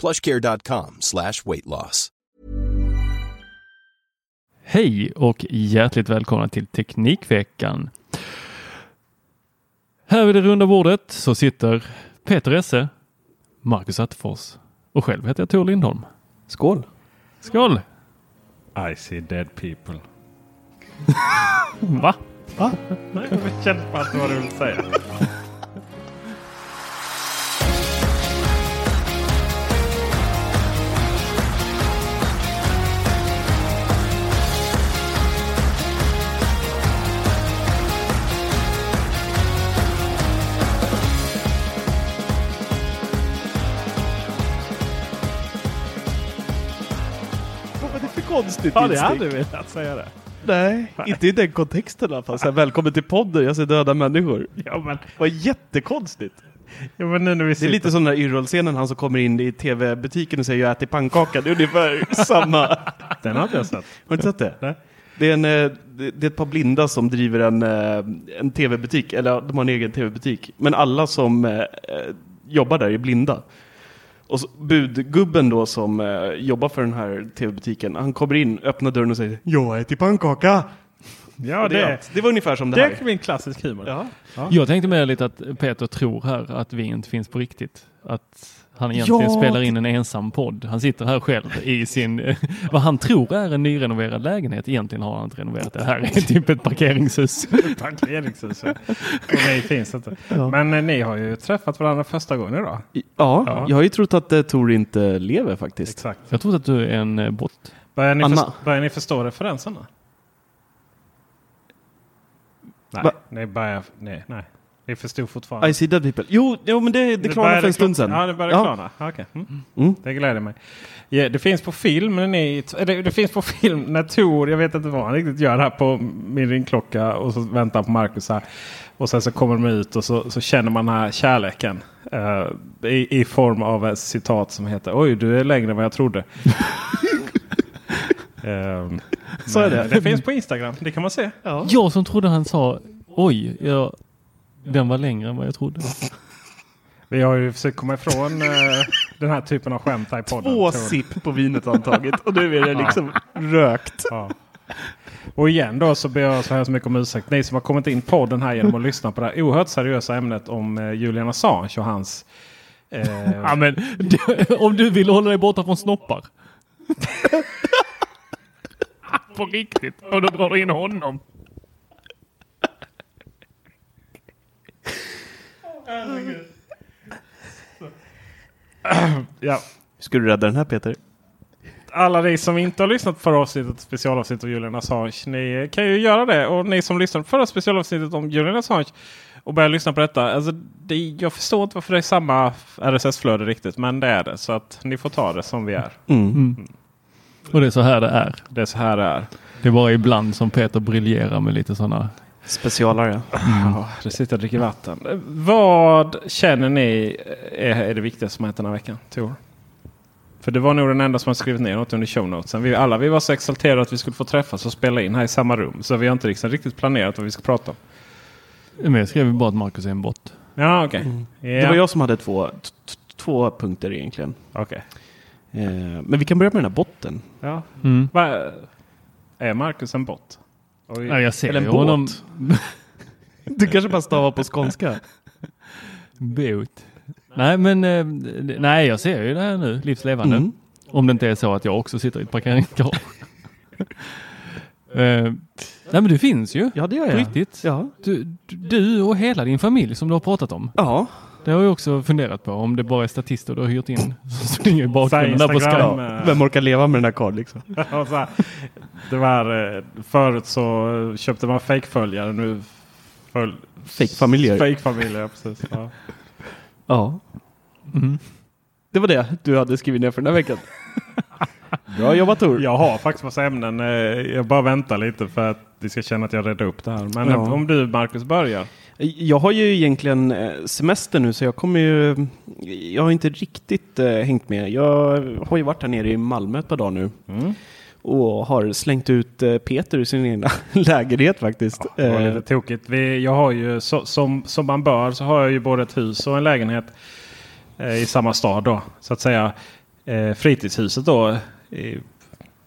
plushcare.com slash weight loss. Hej och hjärtligt välkomna till Teknikveckan. Här vid det runda bordet så sitter Peter Esse, Marcus Attefors och själv heter jag Tor Lindholm. Skål! Skål! I see dead people. Va? Nej, jag kände bara att det var det du ville säga. konstigt Ja, det instick? hade velat säga det. Nej, inte i den kontexten i alla fall. Så här, välkommen till podden, jag ser döda människor. Ja, men, Vad jättekonstigt. ja, men nu när vi Det är lite som den där Yrrol-scenen, han som kommer in i tv-butiken och säger jag äter pannkaka. Det är ungefär samma. Den har inte jag sett. Har du inte sett det? Nej. Det är, en, eh, det är ett par blinda som driver en, eh, en tv-butik, eller de har en egen tv-butik. Men alla som eh, jobbar där är blinda. Och så, budgubben då som eh, jobbar för den här tv-butiken, han kommer in, öppnar dörren och säger Jag äter pannkaka! Ja, det, det, det var ungefär som det, det här. är min klassisk humor. Ja. Jag tänkte med lite att Peter tror här att vi inte finns på riktigt. Att han egentligen Ja, spelar in en ensam podd. Han sitter här själv i sin, vad han tror är en nyrenoverad lägenhet. Egentligen har han inte renoverat det. här är typ ett parkeringshus. Parkeringshus. Och ni finns inte. Men eh, ni har ju träffat varandra första gången idag. Ja, Ja. jag har ju trott att eh, Tor inte lever faktiskt. Exakt. Jag trodde att du är en eh, bot. Börjar ni, Anna. först- börjar ni förstå referenserna? Nej, ni börjar... Nej, nej. Ni förstod fortfarande. I see dead people. Jo, jo men det, det klarnade för en stund sedan. Ja, det började Ja. klarna. Okej. Mm. Mm. Det gläder mig. Ja, det finns på film. När ni, eller, det finns på film när Tor, jag vet inte vad han riktigt gör här på min ringklocka och så väntar han på Marcus här. Och sen så kommer de ut och så, så känner man den här kärleken. eh, i, I form av ett citat som heter Oj, du är längre än vad jag trodde. um, Så är det. Det finns på Instagram. Det kan man se. Jag som trodde han sa oj, jag, den var längre än vad jag trodde. Vi har ju försökt komma ifrån eh, den här typen av skämt här i podden. Två sipp på vinet tagit och nu är det liksom rökt. Ja. Och igen då så ber jag så här så mycket om ursäkt. Ni som har kommit in på den här genom att lyssna på det här oerhört seriösa ämnet om eh, Julian Assange och hans... Eh, Ja, men, om du vill hålla dig borta från snoppar. På riktigt. Och då drar du in honom. ja. Ska du rädda den här Peter? Alla ni som inte har lyssnat på förra avsnittet, specialavsnittet om Julian Assange, ni kan ju göra det. Och ni som lyssnade på förra specialavsnittet om Julian Assange och börjar lyssna på detta. Alltså, det, jag förstår inte varför det är samma RSS-flöde riktigt. Men det är det. Så att ni får ta det som vi är. Mm. Och det är så här det är. Det är så här det är. Det är bara ibland som Peter briljerar med lite sådana. Specialare. Ja, det sitter och dricker vatten. Vad känner ni är, är det viktigaste som hänt den här veckan? Tor? För det var nog den enda som har skrivit ner något under show notesen. Vi alla vi var så exalterade att vi skulle få träffas och spela in här i samma rum. Så vi har inte liksom riktigt planerat vad vi ska prata om. Men jag skrev bara att Marcus är en bot. Ja, okej. Ja, Det var jag som hade två, två punkter egentligen. Okej. Eh, men vi kan börja med den här botten. Ja. Mm. Va, är Marcus en bot? Oj. Ja, jag ser Eller en båt. honom. Du kanske bara stavar på skånska? Båt. Nej, men eh, nej, jag ser ju det här nu, livslevande. Mm. Om det inte är så att jag också sitter i ett parkeringsgarage. eh, nej, men du finns ju. Ja, det gör På jag. riktigt. Ja. Du, du och hela din familj som du har pratat om. ja. Det har jag också funderat på. Om det bara är statister du har hyrt in som springer i bakgrunden där på Skype. eh, Vem orkar leva med den här karln liksom? här, det var, eh, förut så köpte man fejkföljare. Nu följ, Fejkfamiljer. Fejkfamiljer, precis. Ja. Ja. Mm. Det var det du hade skrivit ner för den här veckan. Bra jobbat Tor. Jag har faktiskt massa ämnen. eh, Jag bara väntar lite för att vi ska känna att jag räddar upp det här. Men Ja. om du Marcus börjar. Jag har ju egentligen eh, semester nu så jag kommer ju... Jag har inte riktigt eh, hängt med. Jag har ju varit här nere i Malmö ett par dagar nu. Mm. Och har slängt ut eh, Peter ur sin egna lägenhet faktiskt. Det var lite tokigt. Vi, jag har ju så, som, som man bör så har jag ju både ett hus och en lägenhet eh, i samma stad då. Så att säga fritidshuset då. I,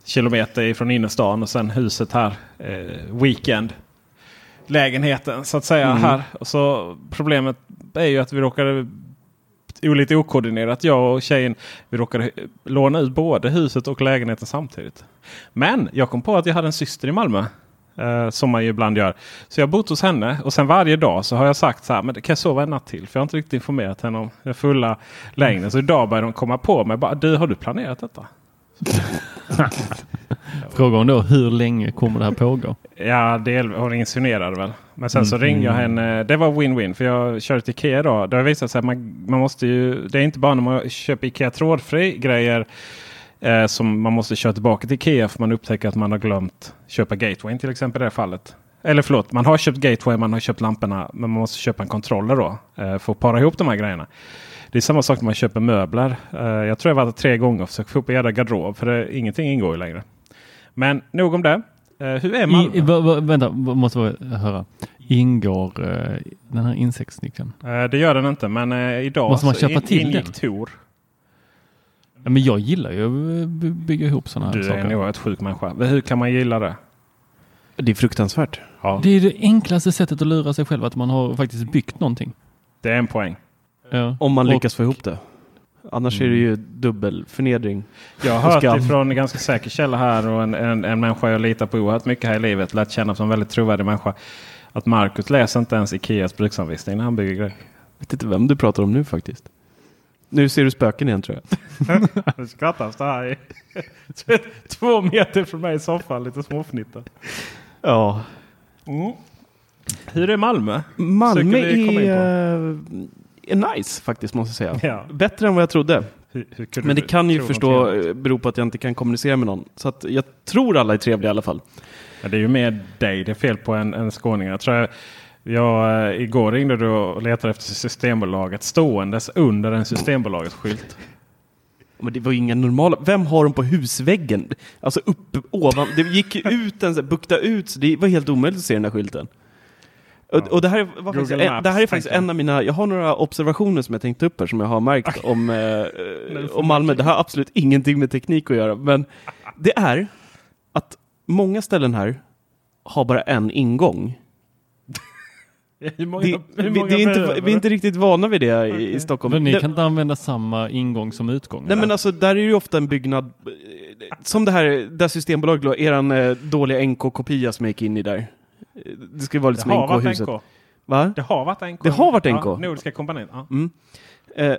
kilometer ifrån innerstan och sen huset här. Eh, weekend. Lägenheten så att säga Mm. här. Och så problemet är ju att vi råkade lite okoordinerat jag och tjejen. Vi råkade låna ut både huset och lägenheten samtidigt. Men jag kom på att jag hade en syster i Malmö. Eh, som man ju ibland gör. Så jag har bott hos henne och sen varje dag så har jag sagt så här. Men kan jag sova en natt till? För jag har inte riktigt informerat henne om den fulla längden. Så idag börjar de komma på mig. Bara, du har du planerat detta? Fråga om då hur länge kommer det här pågå? Ja, del, hon insinuerade väl. Men sen så ringde jag henne. Det var win-win för jag körde till Ikea idag. Det har visat sig att man, man måste ju. Det är inte bara när man köper Ikea trådfri grejer. Eh, som man måste köra tillbaka till Ikea för man upptäcker att man har glömt köpa gateway till exempel i det här fallet. Eller förlåt, man har köpt gateway, man har köpt lamporna. Men man måste köpa en controller då. Eh, för att para ihop de här grejerna. Det är samma sak när man köper möbler. Eh, jag tror jag var tre gånger och försökt få upp en jävla garderob. För det, ingenting ingår ju längre. Men nog om det. Eh, hur är Malmö? I, va, vänta, måste bara höra. Ingår eh, den här insektsnyckeln? Eh, det gör den inte, men eh, idag Måste man köpa in, till ingick den? Tor. Ja, men jag gillar ju att by- bygga ihop sådana här Du är en saker. oerhört sjuk människa. Hur kan man gilla det? det är fruktansvärt. Ja, Det är det enklaste sättet att lura sig själv, att man har faktiskt byggt någonting. det är en poäng. Ja. Om man Och- lyckas få ihop det. Annars är det ju dubbel förnedring. Jag har hört ifrån en ganska säker källa här och en, en, en människa jag litar på oerhört mycket här i livet. Lätt känna som en väldigt trovärdig människa. Att Marcus läser inte ens Ikeas bruksanvisning när han bygger grejer. vet inte vem du pratar om nu faktiskt. Nu ser du spöken igen tror jag. Nu skrattas det här två meter från mig i soffan. Lite småfnitta. Ja. Mm. Hur är Malmö? Malmö är, är nice faktiskt måste jag säga. Ja. Bättre än vad jag trodde. Hur, hur Men det kan ju förstå bero på att jag inte kan kommunicera med någon. Så att jag tror alla är trevliga i alla fall. Ja, det är ju med dig det är fel på en, en skåning. Jag tror jag, jag, eh, igår ringde du och letade efter Systembolaget ståendes under en Systembolaget-skylt. Men det var ju inga normala. Vem har dem på husväggen? Alltså uppe ovan. Det gick ut en, bukta ut. Så det var helt omöjligt att se den där skylten. Och, och det här, var faktiskt, Maps, det här är faktiskt en av mina, jag har några observationer som jag tänkt upp här som jag har märkt om, eh, om Malmö. Det har absolut ingenting med teknik att göra, men det är att många ställen här har bara en ingång. Många, Det, vi, det är inte, vi är inte riktigt vana vid det i, i Stockholm. Men ni kan inte använda samma ingång som utgång? Nej eller? men alltså där är det ju ofta en byggnad, eh, som det här, där Systembolaget eran eh, dåliga NK-kopia som jag gick in i där. Det ska vara lite Det som har varit NK-huset. NK. Va? Det har varit NK. Det har varit NK. Ja, Nordiska kompaniet. Ja. Mm. Eh,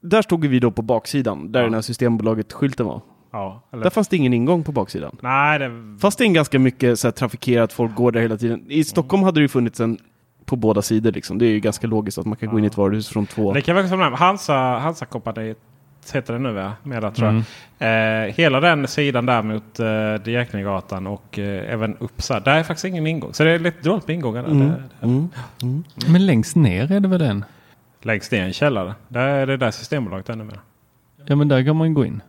där stod vi då på baksidan, där Ja. den här Systembolaget-skylten var. Ja, eller, Där fanns det ingen ingång på baksidan. nej, det, Fast det är ganska mycket så här, trafikerat, folk går där hela tiden. I Stockholm hade det ju funnits en på båda sidor. Liksom. Det är ju ganska logiskt att man kan gå in i ett varuhus från två. Det kan vara som Hansa, Hansa kompaniet heter det nu va? Mera, tror jag. Mm. Eh, hela den sidan där mot eh, Djäknegatan och eh, även Uppsala. Där är faktiskt ingen ingång. Så det är lite dåligt med ingångar. där. Mm. Det- Mm. Men längst ner är det väl den? Längst ner i en källare. Där är det där Systembolaget ännu mer. Ja men där kan man gå in.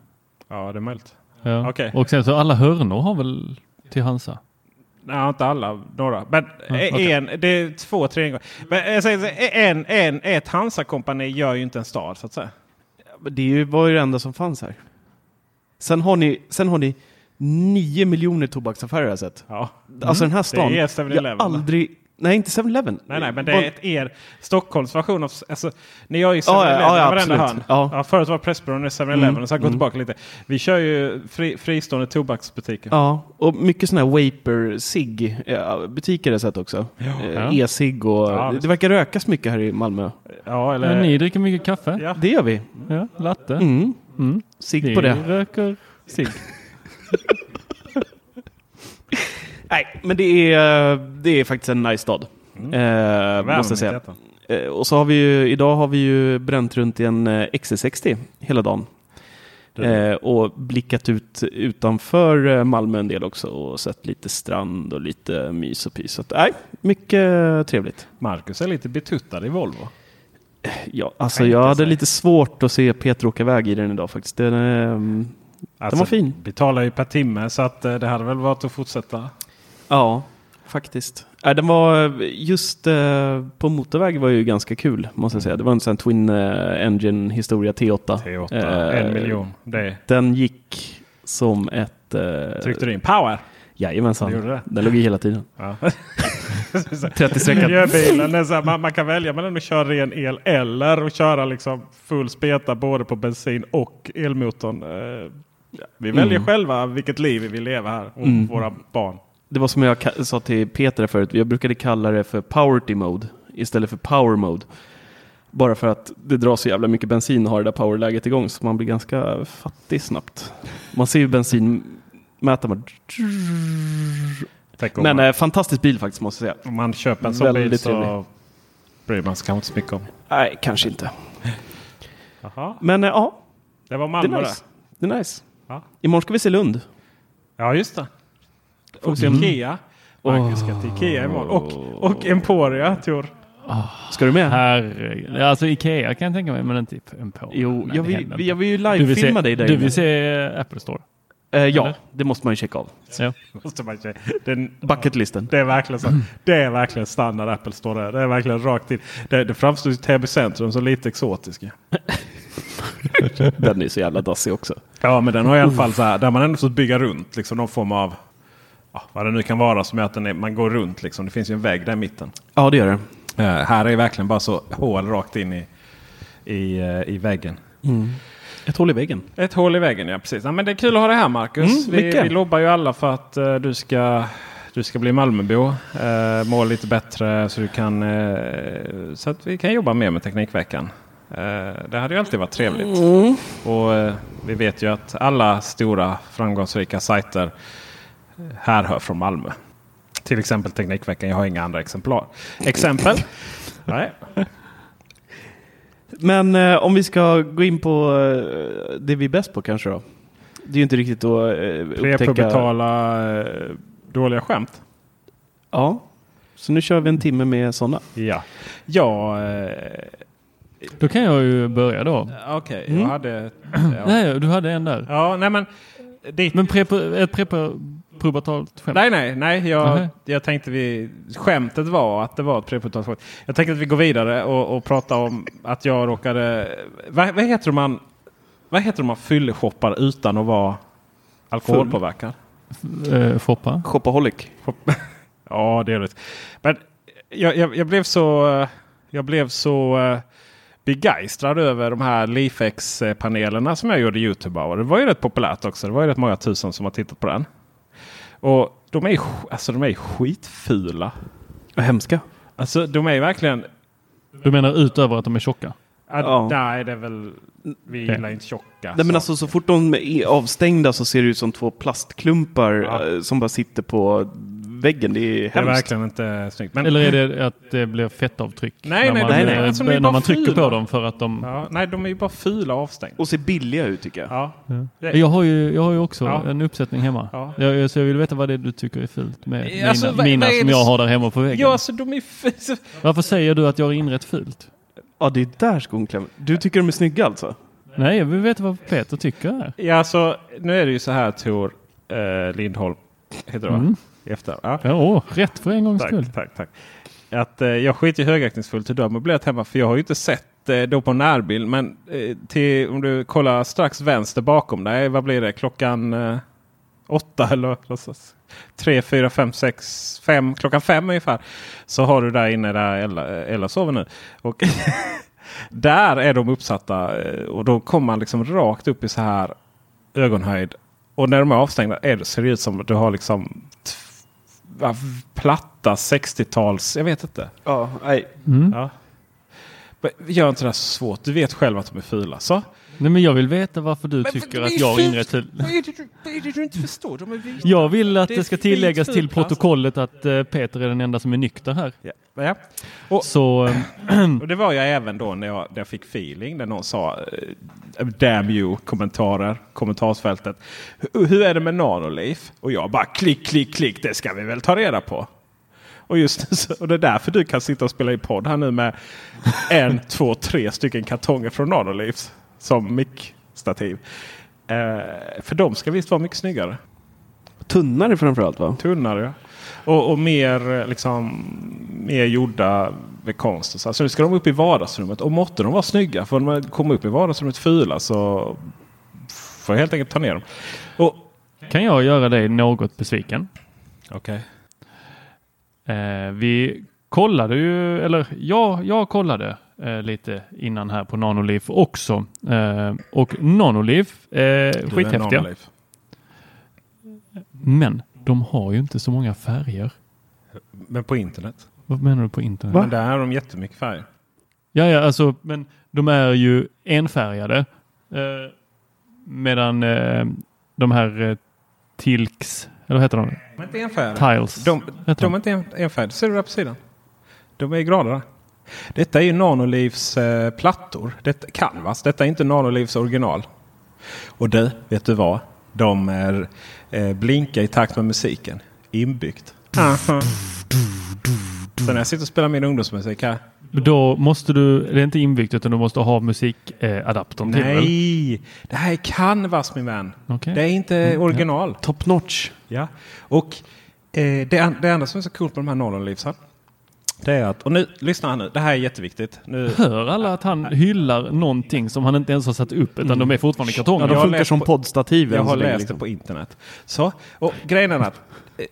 Ja, det är möjligt. Ja. Okej. Och sen så alla hörnor har väl till Hansa? Nej, inte alla. Några. Men Ja, eh, en, det är två, tre ingångar. Men jag säger, så här, en, en, ett Hansa-kompani gör ju inte en stad så att säga. Det var ju det enda som fanns här. Sen har ni, sen har ni nio miljoner tobaksaffärer har jag sett. Ja. Alltså den här stan. Det är jag 7-Eleven. aldrig... Nej, inte 7-Eleven. Nej, nej, men det är ett er Stockholms version av... Alltså, ni gör ju 7 Ja, ja, ja, i varenda hörn. Ja. Ja. förut var Pressbyrån, nu är 7-Eleven. Mm, Så jag går mm. tillbaka lite. Vi kör ju fri, fristående tobaksbutiker. Ja, och mycket sådana här vaper sig butiker har jag sett också. Eh, Ja. E-cigg och... Ja, det verkar rökas mycket här i Malmö. Ja, eller... Men ni dricker mycket kaffe? Ja. Det gör vi. Ja, latte. Mm. Mm. Sigg på det. röker cigg. Nej, men det är, det är faktiskt en nice stad. Eh, Värmer måste jag säga. Eh, och så har vi ju, idag har vi ju bränt runt i en eh, XC60 hela dagen. Eh, och blickat ut utanför eh, Malmö en del också och sett lite strand och lite mys och pys. Så att, nej, mycket trevligt. Marcus är lite betuttad i Volvo. Ja, alltså Tänkte jag hade lite svårt att se Peter åka iväg i den idag faktiskt. Den, eh, Alltså, var fin. Betalar ju per timme så att eh, det hade väl varit att fortsätta. Ja, faktiskt. Äh, den var just eh, på motorväg var ju ganska kul måste jag säga. Det var en sån Twin eh, Engine historia T8. T8, Eh, en miljon. Det Den gick som ett... Eh, tryckte du in. Power! Jajamensan. Det det. Den låg i hela tiden. Ja. 30 sträckan. Miljöbilen, är så här, man, man kan välja mellan att köra ren el eller att köra liksom full speta både på bensin och elmotorn. Eh, Vi väljer Mm. själva vilket liv vi vill leva här och Mm. våra barn. Det var som jag sa till Peter förut. Jag brukade kalla det för poverty mode istället för power mode. Bara för att det drar så jävla mycket bensin och har det där powerläget igång så man blir ganska fattig snabbt. Man ser ju bensinmätaren. Om Men man, eh, fantastisk bil faktiskt måste jag säga. om man köper en sån bil så trevlig. bryr man sig kanske inte så mycket om. Nej, kanske inte. Jaha, Men eh, ja, det var det Malmö är det. nice. Det är nice. Ja. Imorgon ska vi se Lund. Ja, just det. Och om- Ikea. Marcus ska till Ikea imorgon. Och, och Emporia, Tor. Ska du med? Herregud. Alltså Ikea kan jag tänka mig, men inte en på. Jo, Nej, jag det vill, jag vill ju inte. du vill se, live-filma dig där Du vill se Apple Store? Eh, ja, eller? det måste man ju checka av. Ja. Måste man säga. Den, Bucketlisten. Det är verkligen så. Det är verkligen standard Apple Store. där. Det är verkligen rakt in. Det, det framstår i Täby centrum som lite exotiska. Den är så jävla dassig också. Ja, men den har i alla fall så här. Där man ändå fått bygga runt liksom någon form av. Ja, vad det nu kan vara som gör att är, man går runt liksom. Det finns ju en vägg där i mitten. Ja, det gör det. Eh, här är verkligen bara så hål rakt in i, i, eh, i väggen. Ett hål i väggen. Ett hål i väggen, ja precis. Ja, men det är kul att ha det här Marcus. Mm, vi, vi lobbar ju alla för att eh, du, ska, du ska bli Malmöbo. Uh, må lite bättre så, du kan, så att vi kan jobba mer med Teknikveckan. Det hade ju alltid varit trevligt. Och eh, vi vet ju att alla stora framgångsrika sajter härhör från Malmö. Till exempel Teknikveckan. Jag har inga andra exemplar. Exempel? Nej. Men eh, om vi ska gå in på eh, det vi är bäst på kanske då. Det är ju inte riktigt att eh, upptäcka... Prepubertala eh, dåliga skämt. Ja. Så nu kör vi en timme med sådana. Ja. Ja, eh, Då kan jag ju börja då. okej. Mm. Jag hade... Ja. Nej, du hade en där. ja, nej men... Ditt, Men prepu- ett prepubertalt skämt? nej, nej, nej. Jag, Nähä. jag tänkte vi... Skämtet var att det var ett prepubertalt skämt. Jag tänkte att vi går vidare och, och pratar om att jag råkade... Vad, vad heter man... Vad heter man fylleshoppar utan att vara alkoholpåverkad? Eh, Foppa? Shopaholic. Ja, det är det. Men jag, jag, jag blev så, jag blev så eh, begeistrad över de här Lifex-panelerna som jag gjorde i Youtube. av. Och det var ju rätt populärt också. Det var ju rätt många tusen som har tittat på den. Och de är, alltså, de är skitfula. Vad hemska. Alltså de är verkligen... Du menar utöver att de är tjocka? Ja. Nej, det är väl... Vi gillar inte tjocka. Nej, men så. alltså, så fort de är avstängda så ser det ut som två plastklumpar Ja. eh, som bara sitter på väggen. Det är Det är hemskt. verkligen inte snyggt. Men, Eller är det att det blir fettavtryck? Nej, när nej, man, nej, nej. Alltså, när man trycker fula. på dem för att de... ja, nej, de är ju bara fula och avstängda. Och ser billiga ut tycker jag. Ja. Ja. Jag har ju, jag har ju också Ja. en uppsättning hemma. Ja. Jag, så jag vill veta vad det är du tycker är fult med alltså, mina, vad- mina som det jag har där hemma på väggen. Ja, alltså de är f- Varför säger du att jag har inrett fult? Ja, det är där skon klämmer. Du tycker de är snygga alltså? Nej, jag vill veta vad Peter tycker här. Ja, alltså nu är det ju så här Tor eh, Lindholm. Heter det? Mm. Efter. Ja. Ja, åh, rätt för en gångs skull. Tack, tack, tack. Att, eh, jag skiter högaktningsfullt hur du har möblerat hemma för jag har ju inte sett eh, då på närbild. Men eh, till, om du kollar strax vänster bakom dig. Vad blir det? Klockan eh, åtta eller låtsas, tre, fyra, fem, sex, fem. Klockan fem ungefär. Så har du där inne där Ella, eh, Ella sover nu. Och där är de uppsatta eh, och då kommer man liksom rakt upp i så här ögonhöjd. Och när de är avstängda är det, ser det ut som att du har liksom platta 60-tals, jag vet inte. Ja, nej. Mm. Ja. Gör inte det här så svårt. Du vet själv att de är fula. Så. Nej, men jag vill veta varför du Men tycker att jag fult. Vad är, det, du- vad är det du inte förstår? De är vita. Jag vill att Det det, ska tilläggas till alltså. protokollet att eh, Peter är den enda som är nykter här. Ja. Ja. Och, Så eh, och det var jag även då när jag, när jag fick feeling. När någon sa eh, damn you kommentarer, kommentarsfältet. Hur, hur är det med Nanolife? Och jag bara klick, klick, klick. Det ska vi väl ta reda på. Och, just, och det är därför du kan sitta och spela i podd här nu med en, två, tre stycken kartonger från Nanolifes som mickstativ. Eh, för de ska visst vara mycket snyggare. Tunnare framförallt va? Tunnare. ja. Och, och mer, eh, liksom, mer gjorda med konst. och Så, så nu ska de upp i vardagsrummet. Och måtte de vara snygga. För om de kommer upp i vardagsrummet fula så får jag helt enkelt ta ner dem. Och, kan jag göra dig något besviken. okay. Eh, vi kollade ju, eller ja, jag kollade eh, lite innan här på Nanolife också. Eh, och Nanolife, eh, skithäftiga. Men de har ju inte så många färger. Men på internet. Vad menar du på internet? Men där har de jättemycket färg. Ja, ja, alltså, men de är ju enfärgade. Eh, medan eh, de här eh, Tilks, eller vad heter de? De är inte enfärgade. Tiles. De, heter de är inte en- enfärgade. Ser du där på sidan? De är grader. Detta är ju Nanolivs eh, plattor. Detta, canvas. Detta är inte Nanolivs original. Och du, vet du vad? De är eh, blinka i takt med musiken. Inbyggt. Så när jag sitter och spelar min ungdomsmusik här. Då måste du, det är inte inbyggt utan du måste ha musikadaptern eh, till? Nej, det här är canvas min vän. Okej. Det är inte original. Top notch. Ja. Och eh, det, det enda som är så coolt med de här Nanolivsen. Det är att, och nu, lyssna här nu, det här är jätteviktigt. Nu, Hör alla att han hyllar någonting som han inte ens har satt upp utan de är fortfarande i kartonger? Ja, de funkar som på- poddstativ. jag har läst liksom. det på internet. Så, och grejen är att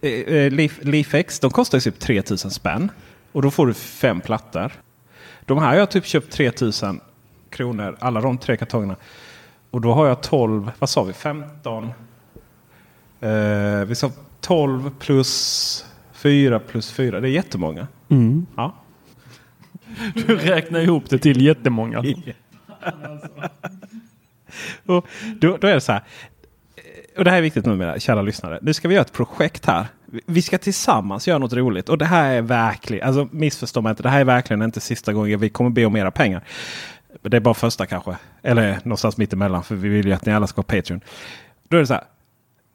eh, eh, Leaf, Leafex, de kostar ju typ 3000 spänn. Och då får du fem plattor. De här har jag typ köpt 3000 kronor, alla de tre kartongerna. Och då har jag 12, vad sa vi, 15? Eh, vi sa 12 plus 4 plus 4, det är jättemånga. Mm. Ja. Du räknar ihop det till jättemånga. och då, då är det så här. Och det här är viktigt numera, kära lyssnare. Nu ska vi göra ett projekt här. Vi ska tillsammans göra något roligt. Och det här är verkligen, alltså missförstå mig inte, det här är verkligen inte sista gången vi kommer be om mera pengar. Det är bara första kanske. Eller någonstans mitt emellan för vi vill ju att ni alla ska ha Patreon. Då är det så här.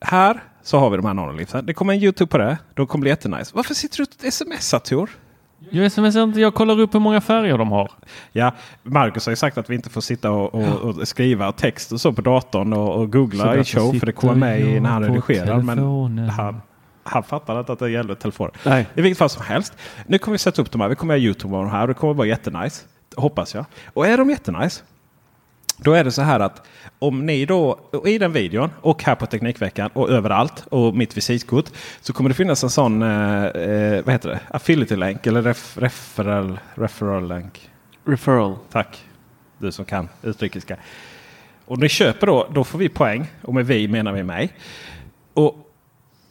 Här så har vi de här nanolivsen. Det kommer en YouTube på det. De kommer bli jättenice. Varför sitter du och smsar Tor? Jag smsar inte, jag kollar upp hur många färger de har. Ja, Marcus har ju sagt att vi inte får sitta och, och, och skriva text och så på datorn och, och googla i show. För det kommer med i när han redigerar. Men han, han fattar inte att det gäller telefonen. Nej. I vilket fall som helst. Nu kommer vi sätta upp de här. Vi kommer göra Youtube av de här det kommer vara jättenice. Hoppas jag. Och är de jättenice. Då är det så här att om ni då i den videon och här på Teknikveckan och överallt och mitt visitkort så kommer det finnas en sån eh, eh, vad heter det? affiliate-länk eller ref, referral, referral-länk. Referral. Tack. Du som kan utrikiska. Och ni köper då, då får vi poäng. Och med vi menar vi mig. Och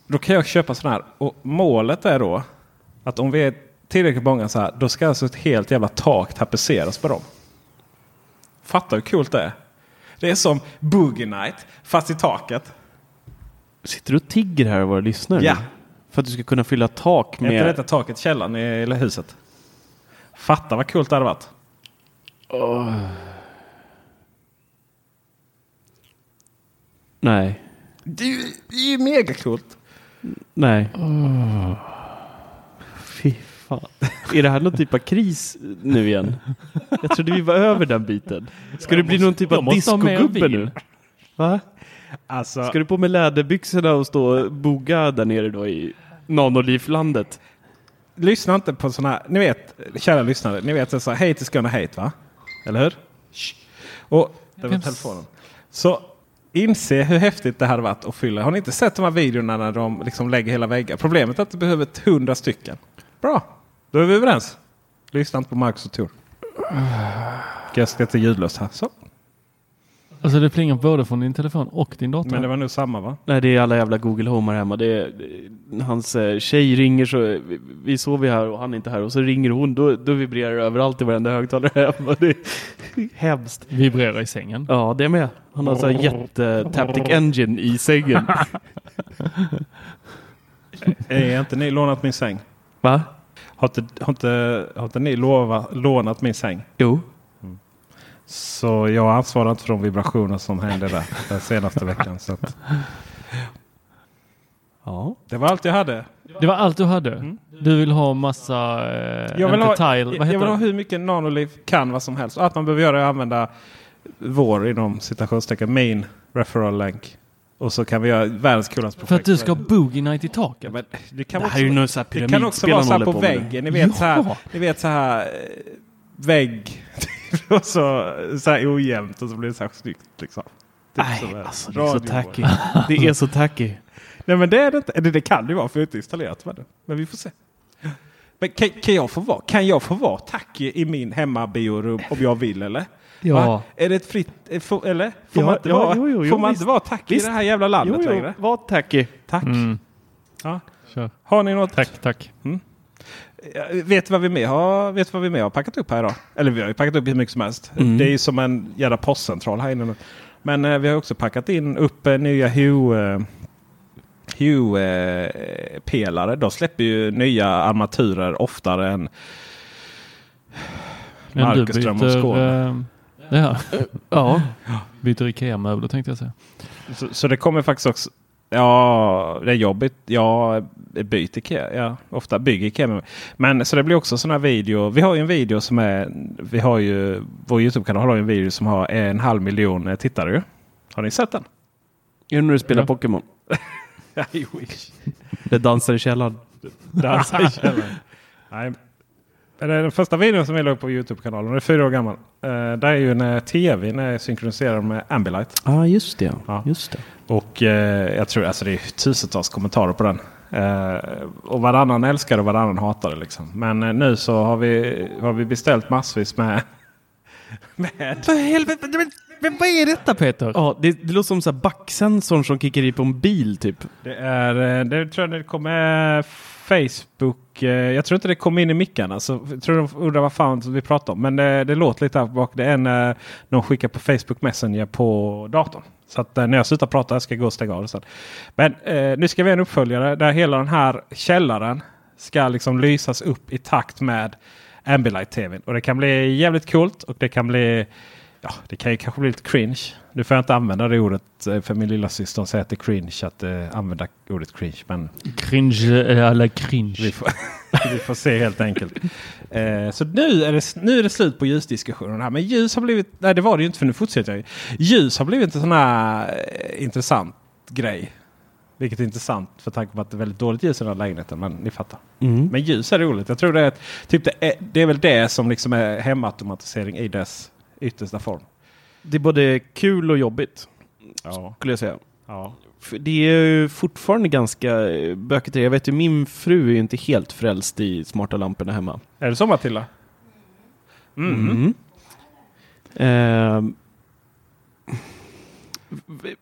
då kan jag köpa sådana här. Och målet är då att om vi är tillräckligt många så här. Då ska alltså ett helt jävla tak tapetseras på dem. Fattar hur coolt det är? Det är som Boogie Night fast i taket. Sitter du och tigger här och våra lyssnare? Ja. För att du ska kunna fylla tak Är inte med... detta taket i källaren i eller huset? Fatta vad coolt det hade varit. Nej. Det är ju, det är ju mega coolt. Nej. Fy fan. Är det här någon typ av kris nu igen? Jag trodde vi var över den biten. Ska det bli någon typ av discogubbe nu? Va? Alltså, Ska du på med läderbyxorna och stå och boga där nere då i nanolivlandet? lyssna inte på sådana här, ni vet, kära lyssnare, ni vet så här, hate is gonna hate va? Eller hur? Och, det var telefonen. Så inse hur häftigt det hade varit att fylla. Har ni inte sett de här videorna när de liksom lägger hela väggar? Problemet är att du behöver hundra stycken. Bra, då är vi överens. Lyssna inte på Marcus och Tor. Jag ska till ljudlöst här. Så. Alltså det plingar både från din telefon och din dator. Men det var nog samma va? Nej, det är alla jävla Google Home här hemma. Det är, det- hans eh, tjej ringer så, vi, vi sover här och han är inte här och så ringer hon, då, då vibrerar det överallt i varenda högtalare hemma. Det är hemskt. Vibrerar i sängen. Ja, det med. Han har så här jätte Taptic Engine i sängen. Är inte ni lånat min säng? Va? Har inte, har inte, har inte ni lova, lånat min säng? Jo. Så jag ansvarar inte för de vibrationer som hände där den senaste veckan. Så att, Ja. det var allt jag hade. Det var allt du hade. Du vill ha massa... Eh, Jag vill, ha, tile, jag, vill ha det? hur mycket nanoliv kan vad som helst. Och att man behöver göra är att använda vår inom citationstecken main referral länk. Och så kan vi göra världens coolaste projekt. För att du ska ha boogie night i taket. Ja, men det kan Det också, här är ju något så här det kan också vara så här på väggen. Ni vet Ja. så här, ni vet så här eh, vägg. och så, så här ojämnt och så blir det så här snyggt. Liksom. Typ Nej, alltså det är så tacky. Det är så tacky. Nej men det är det inte. Det kan det ju vara för jag har inte installerat med det. Men vi får se. Men kan, kan, jag få vara, kan jag få vara tacky i min hemmabiorum om jag vill eller? Ja. Va? Är det ett fritt... eh, Får, eller? Får Ja, man inte ja, vara, jo, jo, man visst. inte vara tacky Visst. i det här jävla landet Jo, jo, längre? var tacky. Tack. Mm. Ja. Kör. Har ni något? Tack, tack. Eh, Vet du vad vi mer har, vet vad vi mer har packat upp här idag? Eller vi har ju packat upp hur mycket som helst. Mm. Det är ju som en jävla postcentral här inne. Men eh, vi har också packat in upp eh, nya Hue, eh, Hue eh, pelare. De släpper ju nya armaturer oftare än Men du Marcus Ström och byter... Skåne. Eh, ja, Ja. byter Ikea-möbler tänkte jag säga. Så, så det kommer faktiskt också. Ja, det är jobbigt. Jag byter Ikea. Ja, ofta bygger Ikea. Men så det blir också sån här video. Vi har ju en video som är. Vi har ju vår Youtube-kanal har ju en video som har en halv miljon eh, tittare. Har ni sett den? Är det när du spelar Ja. Pokémon? I wish. Det dansar i källaren. Dansa i källaren. Nej. Det är den första videon som vi la upp på Youtube-kanalen. Den är fyra år gammal. Uh, det är ju när tvn är synkroniserad med Ambilight. Ja, ah, just det. Ja. Just det. Och eh, jag tror alltså det är tusentals kommentarer på den. Eh, och varannan älskar och varannan hatar det. Liksom. Men eh, nu så har vi, har vi beställt massvis med... med För helvete, men, vad är detta Peter? Ja, det, det låter som så här backsensorn som kickar i på en bil typ. det är, eh, det tror jag det kommer Facebook. Eh, jag tror inte det kom in i mickarna. Så jag tror de undrar vad fan vi pratar om. Men det, det låter lite här bak. Det är när någon skickar på Facebook Messenger på datorn. Så att eh, när jag slutar prata ska jag gå och stänga av det sen. Men eh, nu ska vi ha en uppföljare där hela den här källaren ska liksom lysas upp i takt med Ambilight-tvn. Och det kan bli jävligt coolt och det kan bli Ja, det kan ju kanske bli lite cringe. Nu får jag inte använda det ordet eh, för min lilla syster säger att det är cringe att eh, använda ordet cringe. Men Cringe, eh, alla cringe. vi får, vi får se helt enkelt. Eh, så nu är, det, nu är det slut på ljusdiskussionen här. Men ljus har blivit, nej det var det ju inte för nu fortsätter jag ju. Ljus har blivit en sån här eh, intressant grej. Vilket är intressant för tanke på att det är väldigt dåligt ljus i den här lägenheten. Men ni fattar. Mm. Men ljus är roligt. Jag tror det är, typ det är, det är väl det som liksom är hemautomatisering i dess yttersta form. Det är både kul och jobbigt, Ja. skulle jag säga. ja. Det är ju fortfarande ganska eh, bökigt. Jag vet ju, min fru är ju inte helt frälst i smarta lamporna hemma. Är det så Matilda? Mm. Mm. V-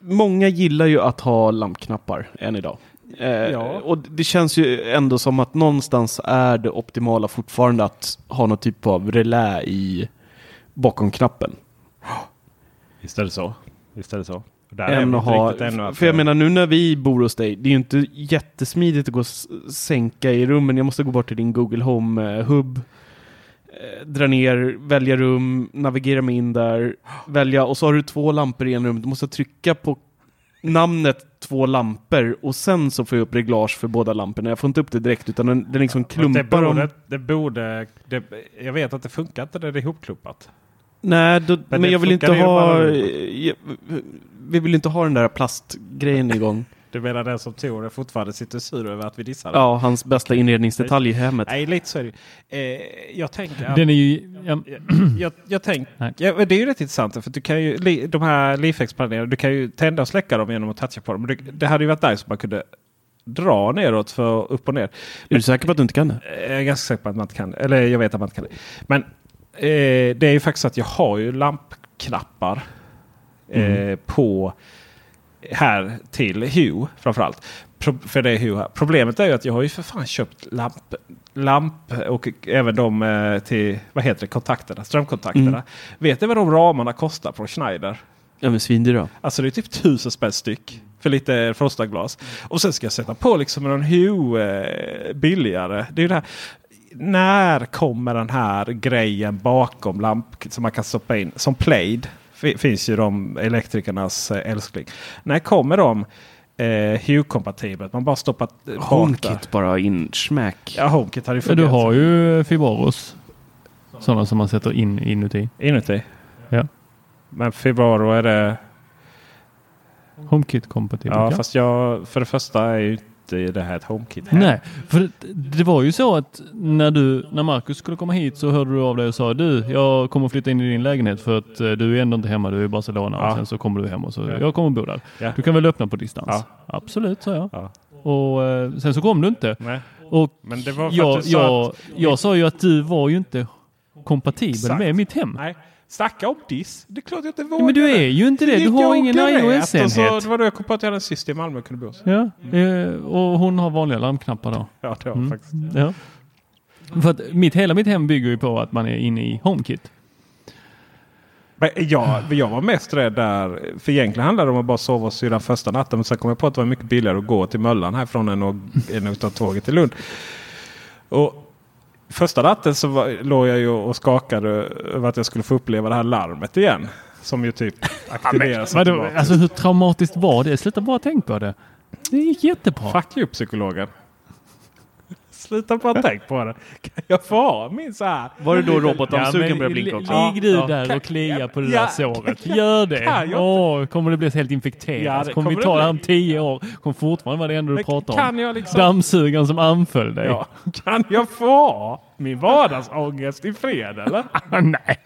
många gillar ju att ha lampknappar än idag. Eh, Ja. Och det känns ju ändå som att någonstans är det optimala fortfarande att ha någon typ av relä i bakom knappen. Visst är det så. Visst är det så. Där än att ha... ännu För jag menar nu när vi bor hos dig, det är ju inte jättesmidigt att gå och sänka i rummen. Jag måste gå bort till din Google Home-hubb. Dra ner, välja rum, navigera mig in där, välja och så har du två lampor i en rum. Du måste trycka på namnet två lampor och sen så får jag upp reglage för båda lamporna. Jag får inte upp det direkt utan den, den liksom det klumpar borde, dem. det borde det, Jag vet att det funkar inte när det är ihopklumpat. Nej, då, men, det jag vill inte ha... jag, vi vill inte ha den där plastgrejen igång. Du menar den som Tor fortfarande sitter sur över att vi dissar den? Ja, hans bästa inredningsdetalj i hemmet. Nej, lite så är det ju. eh, Jag tänker att... Den är ju... Ja, Jag, jag, jag tänk, ja, men det är ju rätt intressant för du kan ju, li- de här Leafex-planerarna, du kan ju tända och släcka dem genom att toucha på dem. Men det, det hade ju varit nice om man kunde dra neråt för upp och ner. Är du säker på att du inte kan det? Jag är ganska säker på att man inte kan det. Eller jag vet att man inte kan det. Men eh, det är ju faktiskt så att jag har ju lampknappar eh, på här till Hue framförallt. Pro, för det är Hue här. Problemet är ju att jag har ju för fan köpt lamp, lamp och även de eh, till vad heter det, kontakterna, strömkontakterna. Mm. Vet ni vad de ramarna kostar från Schneider? Ja men svindyra. Alltså det är typ tusen spänn styck. För lite frostaglas. Och sen ska jag sätta på liksom en Hue eh, billigare. Det är ju det här. När kommer den här grejen bakom lamp som man kan stoppa in? Som Plaid. Fi- Finns ju de elektrikernas eh, älskling. När kommer de eh, Hue-kompatibelt? Man bara stoppar eh. HomeKit bara in, smack. Ja, HomeKit hade ju men du fungerat har ju Fiboros. Sådana som man sätter in inuti. inuti. Ja. Men Fibaro är det... HomeKit kompatibelt. Ja, ja. fast jag för det första är ju inte det här ett HomeKit. här. Nej, för det, det var ju så att när, du, när Marcus skulle komma hit så hörde du av dig och sa du, jag kommer flytta in i din lägenhet för att eh, du är ändå inte hemma, du är i Barcelona Ja. och sen så kommer du hem och så, Ja. jag kommer bo där. Ja. Du kan väl öppna på distans? Absolut, sa jag. Ja. Och eh, sen så kom du inte. Nej. Och Men det var för jag, att du sa jag, att... jag sa ju att du var ju inte kompatibel Exakt. med mitt hem. Nej, snacka om diss. Det är klart jag inte vågar. men du är ju inte det. Du har och ingen och iOS-enhet. Det var då jag kom på att jag hade en syster i Malmö och kunde bo hos. Ja, eh, och hon har vanliga larmknappar då. Ja, det var Mm. faktiskt. Ja. För att mitt, hela mitt hem bygger ju på att man är inne i HomeKit. Men jag, jag var mest rädd där. För egentligen handlade det om att bara sova hos syrran första natten. Men sen kom jag på att det var mycket billigare att gå till Möllan härifrån än att, än att ta tåget till Lund. Och första natten så var, låg jag ju och skakade över att jag skulle få uppleva det här larmet igen. Som ju typ aktiveras. Alltså hur traumatiskt var det? Sluta bara tänka på det. Det gick jättebra. Fuck you psykologen. Sluta bara tänk på det. Kan jag få ha min så här? Var det då robotdammsugaren men började blinka li- också? Ligg du Ja. där och klia på det Ja. där såret. Gör det. Åh, kommer det bli helt infekterat? Ja, det kommer vi kommer ta det här om tio år? kommer fortfarande vara det enda du Men pratar kan om. jag liksom- Dammsugaren som anföll dig. Ja. Kan jag få min vardagsångest i fred eller? Nej.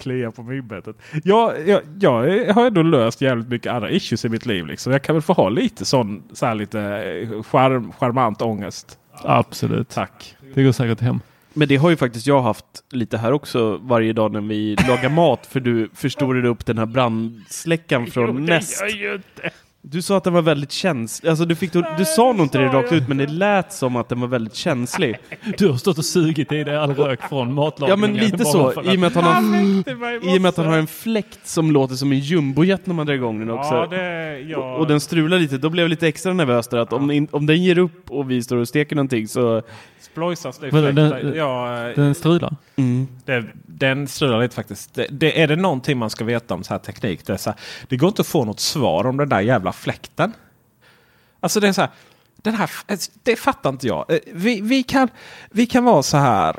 Klia på myggbettet. Jag, jag, jag har ändå löst jävligt mycket andra issues i mitt liv. Liksom. Jag kan väl få ha lite sån så här lite eh, charm, charmant ångest. Absolut. Tack. Det går säkert hem. Men det har ju faktiskt jag haft lite här också varje dag när vi lagar mat för du förstorade upp den här brandsläckaren från Nest. Du sa att den var väldigt känslig. Alltså du, fick, du sa nog inte det rakt ut men det lät som att den var väldigt känslig. Du har stått och sugit i dig all rök från Ja matlagningen. men lite så. I och med att han har, i och med att han har en fläkt som låter som en jumbojet när man drar igång den också. Ja, det, ja. Och den strular lite, då blev jag lite extra nervös där att om, om den ger upp och vi står och steker någonting så... Splojsas det Vadå, den-. Ja, eh, Den strular. det, den strular lite faktiskt. Det, det, är det någonting man ska veta om så här teknik. Det, är så här, det går inte att få något svar om den där jävla fläkten. Alltså det är så här. Den här det fattar inte jag. Eh, Vi, vi, kan, vi kan vara så här.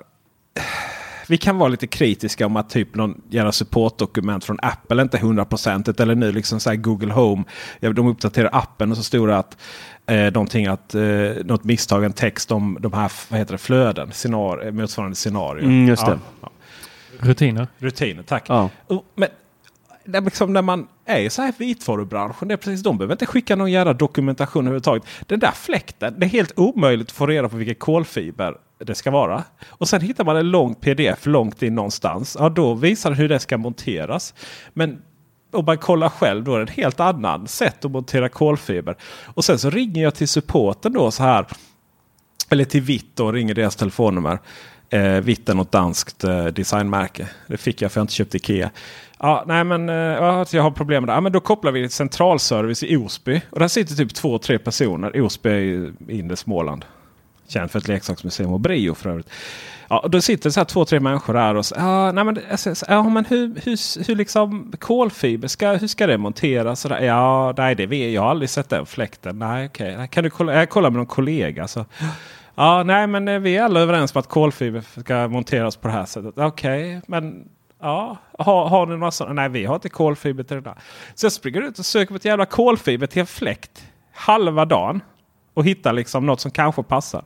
Vi kan vara lite kritiska om att typ någon jävla supportdokument från Apple inte är 100% eller nu liksom så här Google Home. Ja, De uppdaterar appen och så stod det att eh, någonting att eh, något misstag, en text om de här vad heter det, flöden, scenario, motsvarande scenario. Mm, just det. Ja, Rutiner. Rutiner, tack. Ja. Men liksom när man är så här vitvarubranschen, det är precis, de behöver inte skicka någon jävla dokumentation överhuvudtaget. Den där fläkten, det är helt omöjligt att få reda på vilken kolfiber det ska vara. Och sen hittar man en lång pdf långt in någonstans. Ja, då visar det hur det ska monteras. Men om man kollar själv då är det ett helt annat sätt att montera kolfiber. Och sen så ringer jag till supporten då så här. Eller till Vitt och ringer deras telefonnummer. Eh, vitt är något danskt eh, designmärke. Det fick jag för jag inte köpte Ikea. Ja, nej men eh, ja, alltså, jag har problem med det. Ja, men då kopplar vi till centralservice i Osby. Och där sitter typ två, tre personer. Osby är ju inre Småland. Känd för ett leksaksmuseum och Brio för övrigt. Ja, då sitter så här två, tre människor där och så, ja, nej, men, alltså, ja, men hur, hur, hur liksom kolfiber, ska, hur ska det monteras? Så där, ja, nej, det vet jag har aldrig sett den fläkten. Nej, okej. Kan du kolla, jag kollar med någon kollega. Så. Ja, nej, men eh, vi är alla överens om att kolfiber ska monteras på det här sättet. Okej, men ja, har, har ni några sådana? Nej, vi har inte kolfiber till det där. Så jag springer ut och söker på ett jävla kolfiber till en fläkt halva dagen och hittar liksom något som kanske passar.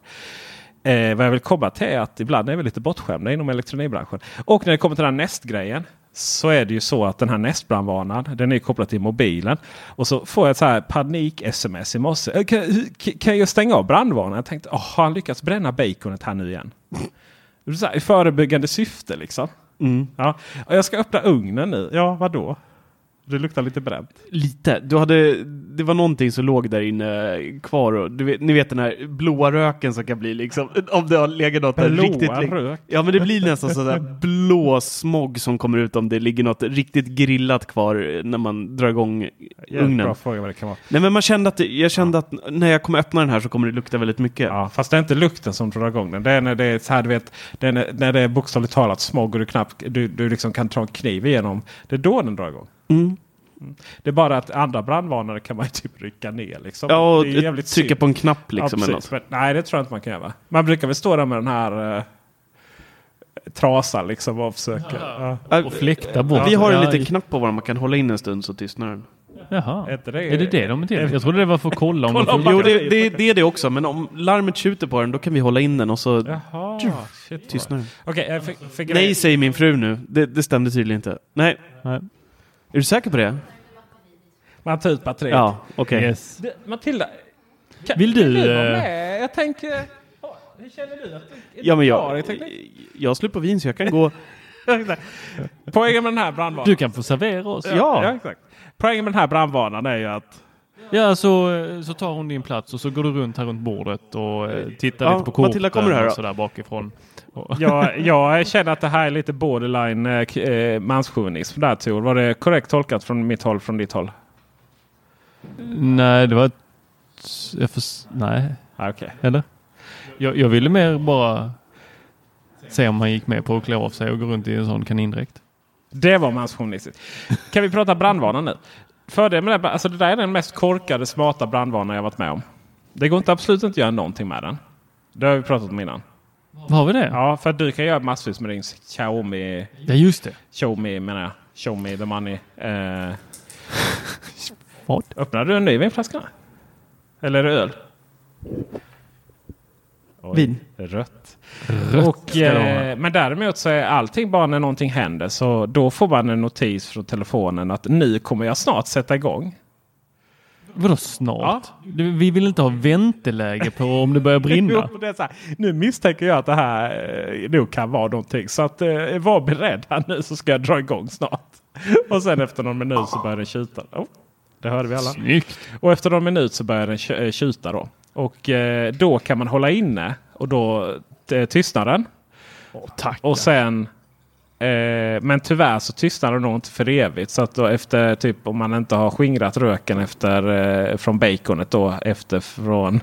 Eh, vad jag vill komma till är att ibland är vi lite bortskämda inom elektronikbranschen. Och när det kommer till den här nästgrejen så är det ju så att den här nästbrandvarnaren den är kopplad till mobilen. Och så får jag ett så här panik-sms i morse. Eh, Kan, kan jag stänga av brandvarnaren? Jag tänkte, oh, har han lyckats bränna baconet här nu igen? Så här, I förebyggande syfte liksom. Mm. Ja. Jag ska öppna ugnen nu. Ja, vadå? Det luktar lite bränt. Lite. Du hade, det var någonting som låg där inne kvar. Och du vet, ni vet den här blåa röken som kan bli liksom, om det har legat något Blåa riktigt rök? Ja men det blir nästan sådär blå smog som kommer ut om det ligger något riktigt grillat kvar när man drar igång Jävligt ugnen. bra fråga vad det kan vara. Nej men man kände att, jag kände att när jag kommer öppna den här så kommer det lukta väldigt mycket. Ja, fast det är inte lukten som drar igång den. Det är när det är så här, du vet, det är när, det är bokstavligt talat smog och du knappt du, du liksom kan ta en kniv igenom. Det är då den drar igång. Mm. Det är bara att andra brandvarnare kan man ju typ rycka ner. Liksom. Ja, och det är jävligt trycka synd. på en knapp liksom. ja, eller precis. något. Men, nej, det tror jag inte man kan göra. Man brukar väl stå där med den här eh, trasan liksom och försöka. Ja. Och fläkta bort. Vi har en liten knapp på vår man kan hålla in en stund så tystnar den. Jaha. Är det- Är det det de är till? Jag trodde det var för att kolla om de Kolla om får... Jo, det, det, det är det också, men om larmet tjuter på den då kan vi hålla in den och så Jaha, tystnar den. Fick Nej, säger min fru nu. Det, det stämde tydligen inte. Nej. Nej. Är du säker på det? Man tar ut batteriet. Ja, okej. Yes. Matilda, kan, Vill du, du vara eh, med? Jag tänker... Ja, Hur känner du? Att, Ja, men jag, Jag jag på vin så jag kan gå. Poängen med den här brandvarnaren. Du kan få servera oss. Ja. exakt. Poängen med den här brandvarnaren är ju att Ja, så, så tar hon din plats och så går du runt här runt bordet och eh, tittar Ja, lite på korten Matilda, kommer du här och sådär bakifrån. Jag, jag känner att det här är lite borderline eh, eh, manschauvinism där Tor. Var det korrekt tolkat från mitt håll, från ditt håll? nej, det var. Jag förs- nej, Ah, Okej. eller? Jag, jag ville mer bara se om han gick med på att klä av sig och gå runt i en sån kanindräkt. Det var manschauvinistiskt. Kan vi prata brandvarnare nu? Fördelen med det, alltså det där är den mest korkade, smarta brandvarnaren jag varit med om. Det går inte absolut inte att göra någonting med den. Det har vi pratat om innan. Har vi det? Ja, för att du kan göra massvis med din Xiaomi Ja, just det. Show me menar jag. Show me the money. Eh, Vad? öppnar du en ny vinflaska? Eller öl? Oj, Vin. Rött. Rött Och, eh, men däremot så är allting bara när någonting händer. Så då får man en notis från telefonen att nu kommer jag snart sätta igång. Vadå snart? Du, Vi vill inte ha vänteläge på om det börjar brinna. Jo, det nu misstänker jag att det här eh, nog kan vara någonting. Så att, eh, var beredd här nu så ska jag dra igång snart. Och sen efter någon minut så börjar den tjuta. Oh, det hörde vi alla. Snyggt. Och efter någon minut så börjar den eh, tjuta då. Och då kan man hålla inne och då tystnar den. tack. Och sen eh, men tyvärr så tystnar den nog inte för evigt. Så att då efter typ om man inte har skingrat röken efter eh, från baconet då efter från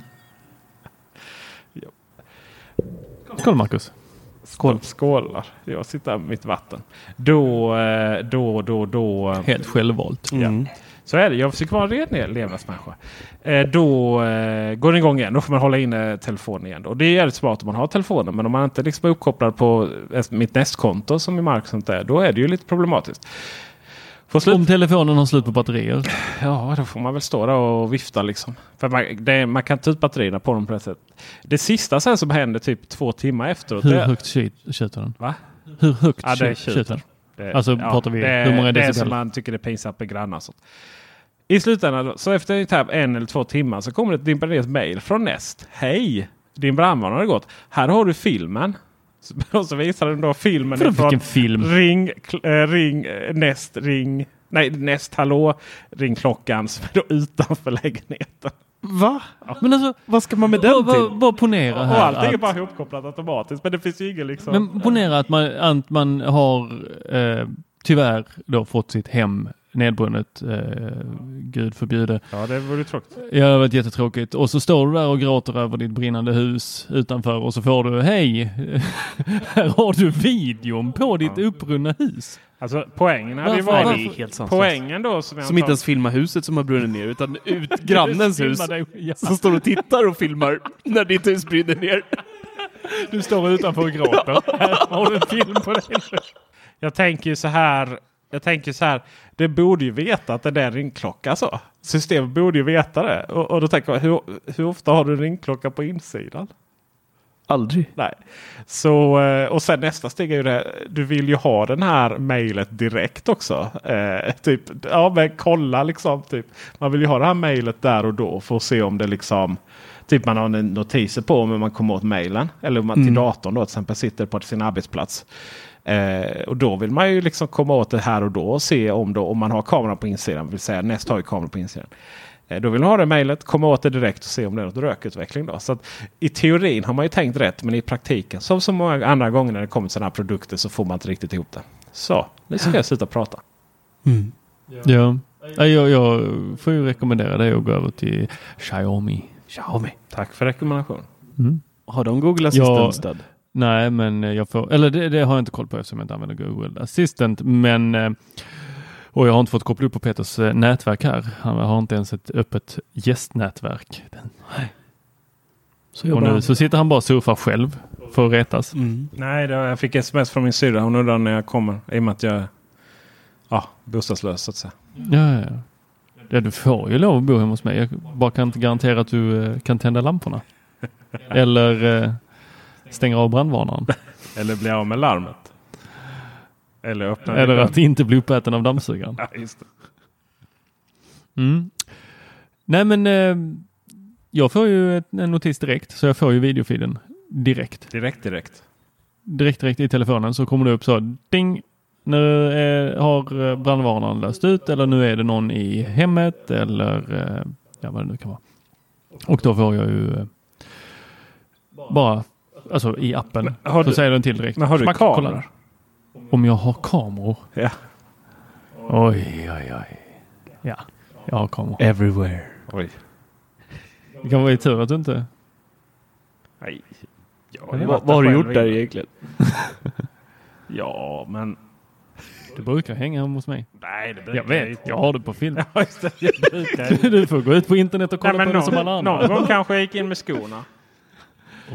Skål Marcus. Skål. Skålar. Jag sitter med mitt vatten. Då, eh, då, då, då. Helt självvalt. Mm. Så är det. Jag försöker vara en ren levnadsmänniska. Eh, då eh, går den igång igen. Då får man hålla inne telefonen igen. Och det är jävligt smart om man har telefonen. Men om man inte liksom är uppkopplad på eh, mitt nästkonto som i Mark sånt där. Då är det ju lite problematiskt. Om telefonen har slut på batterier. Ja, då får man väl stå där och vifta liksom. För man, det, man kan ta ut batterierna på dem på det sättet. Det sista sen som händer typ två timmar efteråt. Hur det, högt tjut- tjuter den? Va? Hur högt Ja, det tjut- tjuter. den? Det, Alltså, pratar vi- det, hur många Det är decibel? som man tycker det är pinsamt med grannar. Sånt. I slutändan, så efter ungefär en eller två timmar så kommer det ett Dimperés mail från Nest. Hej! Din brandvarnare har gått. Här har du filmen. Så- Och så visar den då filmen ifrån vilken film? Ring, äh, ring, äh, Nest, ring. Nej, Nest, hallå, ringklockan som är då utanför lägenheten. Va? Men alltså, Vad ska man med den till? bara ponera Och här allting är att, bara ihopkopplat automatiskt. Men det finns ju ingen liksom... men ponera att man, att man har eh, tyvärr då fått sitt hem nedbrunnet, eh, gud förbjude. Ja, det vore tråkigt. Ja, det varit jättetråkigt. Och så står du där och gråter över ditt brinnande hus utanför och så får du, hej, här har du videon på ditt uppbrunna hus. Alltså poängen hade ju varit... Nej, det är helt sant. Poängen då som jag Som inte ens filmar huset som har brunnit ner utan ut grannens hus. Ja. Som står och tittar och filmar när ditt hus brinner ner. Du står utanför och gråter. Här har du en film på dig. Jag tänker ju så här. Jag tänker så här. Det borde ju veta att det är en ringklocka så. Systemet borde ju veta det. Och, och då tänker jag, hur, hur ofta har du en ringklocka på insidan? Aldrig. Nej. Så, eh, och sen nästa steg är ju det. Du vill ju ha den här mejlet direkt också. Eh, typ, ja men kolla liksom. Typ. Man vill ju ha det här mejlet där och då för att se om det liksom. Typ man har notiser på om man kommer åt mejlen. Eller om man till datorn då till exempel sitter på sin arbetsplats. Eh, och då vill man ju liksom komma åt det här och då och se om, då, om man har kameran på insidan. Vill säga Nest har ju kameran på insidan. Eh, Då vill man ha det mejlet, komma åt det direkt och se om det är något rökutveckling. Då. Så att I teorin har man ju tänkt rätt men i praktiken som så många andra gånger när det kommer sådana här produkter så får man inte riktigt ihop det. Så, nu ska jag sluta prata. Ja, Ja, jag, jag får ju rekommendera dig att gå över till Xiaomi. Xiaomi. Tack för rekommendationen. Mm. Har de Google Ja. Nej, men jag får, eller det, det har jag inte koll på eftersom jag inte använder Google Assistant. Men, eh, och jag har inte fått koppla upp på Peters eh, nätverk här. Han har inte ens ett öppet gästnätverk. Så Och nu så sitter han bara och surfar själv för att retas. Mm. Nej, det, jag fick sms från min syrra. Hon undrar när jag kommer. I och med att jag är ja, bostadslös så att säga. Ja, ja, ja. ja, du får ju lov att bo hemma hos mig. Jag bara kan inte garantera att du eh, kan tända lamporna. Eller stänga av brandvarnaren. Eller bli av med larmet. Eller öppna Eller att inte bli uppäten av dammsugaren. Ja, just det. Mm. Nej men eh, jag får ju ett, en notis direkt så jag får ju videofiden direkt. Direkt, direkt. Direkt direkt i telefonen så kommer det upp så ding. Nu eh, har brandvarnaren löst ut eller nu är det någon i hemmet eller eh, ja, vad det nu kan vara. Och då får jag ju eh, bara alltså i appen så du- säger den till direkt. Men har du Smack, kameror? Om jag har kameror? Ja. Oj, oj, oj. Ja, jag har kameror. Everywhere. Oj. Det kan vara i tur att du inte... Nej. Ja, Vad- har du gjort där egentligen? Ja, men... Du brukar hänga hemma hos mig. Nej, det Jag vet, jag har det på film. Ja, just det. Jag brukar Du får gå ut på internet och kolla Nej, på det som alla andra. någon gång kanske jag gick in med skorna.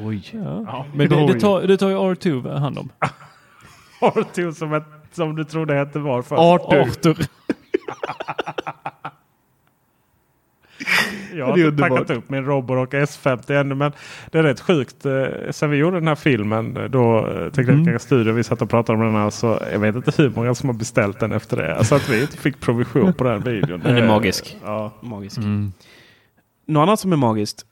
Oj. Ja. Men det, det, tar, det tar ju R2 hand om. Artur som, ett, som du trodde hette var för. Arthur. Arthur. Jag har inte packat upp min Roborock S50 ännu. Men det är rätt sjukt. Eh, Sen vi gjorde den här filmen. eh, Då eh, Tekniska Mm. studion. Vi satt och pratade om den här. Så jag vet inte hur många som har beställt den efter det. Alltså att vi inte fick provision på den videon. Den är Det- magisk. Ja. Magisk. Mm. Något annat som är magiskt.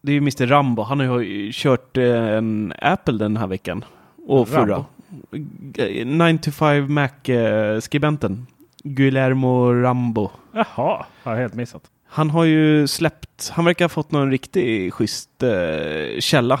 Det är ju Mr Rambo. Han har ju kört eh, en Apple den här veckan. Och förra. Rambo? 9 to 5 Mac-skribenten. Guillermo Rambo. Jaha, har jag helt missat. Han har ju släppt, han verkar ha fått någon riktig schysst eh, källa.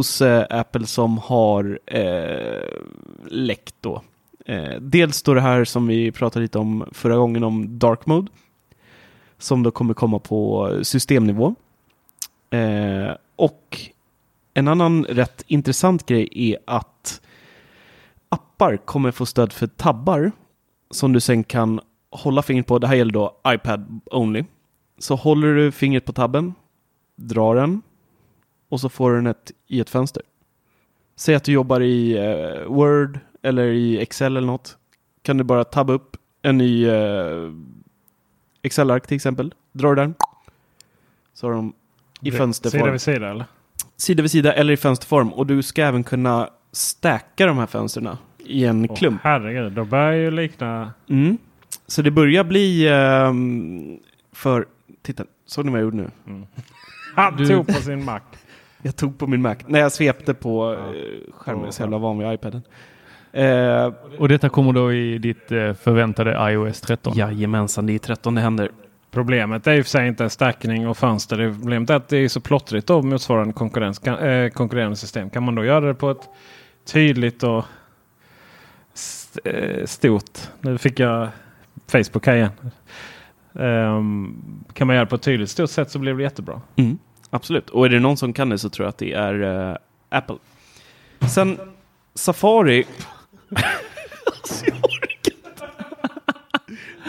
Hos eh, Apple som har eh, läckt då. Eh, dels då det här som vi pratade lite om förra gången om Dark Mode. Som då kommer komma på systemnivå. Eh, och en annan rätt intressant grej är att appar kommer få stöd för tabbar som du sen kan hålla fingret på. Det här gäller då iPad only. Så håller du fingret på tabben, drar den och så får du den ett, i ett fönster. Säg att du jobbar i eh, Word eller i Excel eller något. Kan du bara tabba upp en ny eh, Excel-ark till exempel. Drar du den. Så har de i fönsterform. Sida vid sida eller? Sida vid sida eller i fönsterform. Och du ska även kunna stacka de här fönsterna i en Åh, klump. herregud, de börjar ju likna... Mm. Så det börjar bli ehm, för... Titta, såg ni vad jag gjorde nu? Han Du- tog på sin Mac. Jag tog på min Mac. när jag svepte på eh, skärmen. Jag så jävla van vid iPaden. Eh, Och detta kommer då i ditt eh, förväntade iOS 13? jajamensan, det är 13 det händer. Problemet är ju för sig inte stackning och fönster. Problemet är att det är så plottrigt då motsvarande konkurrens, kan, eh, konkurrerande system. Kan man då göra det på ett tydligt och st eh, stort. Nu fick jag Facebook här igen. Ehm, kan man göra det på ett tydligt stort sätt så blir det jättebra. Mm, absolut. Och är det någon som kan det så tror jag att det är eh, Apple. Sen Safari. Alltså, jag orkar inte.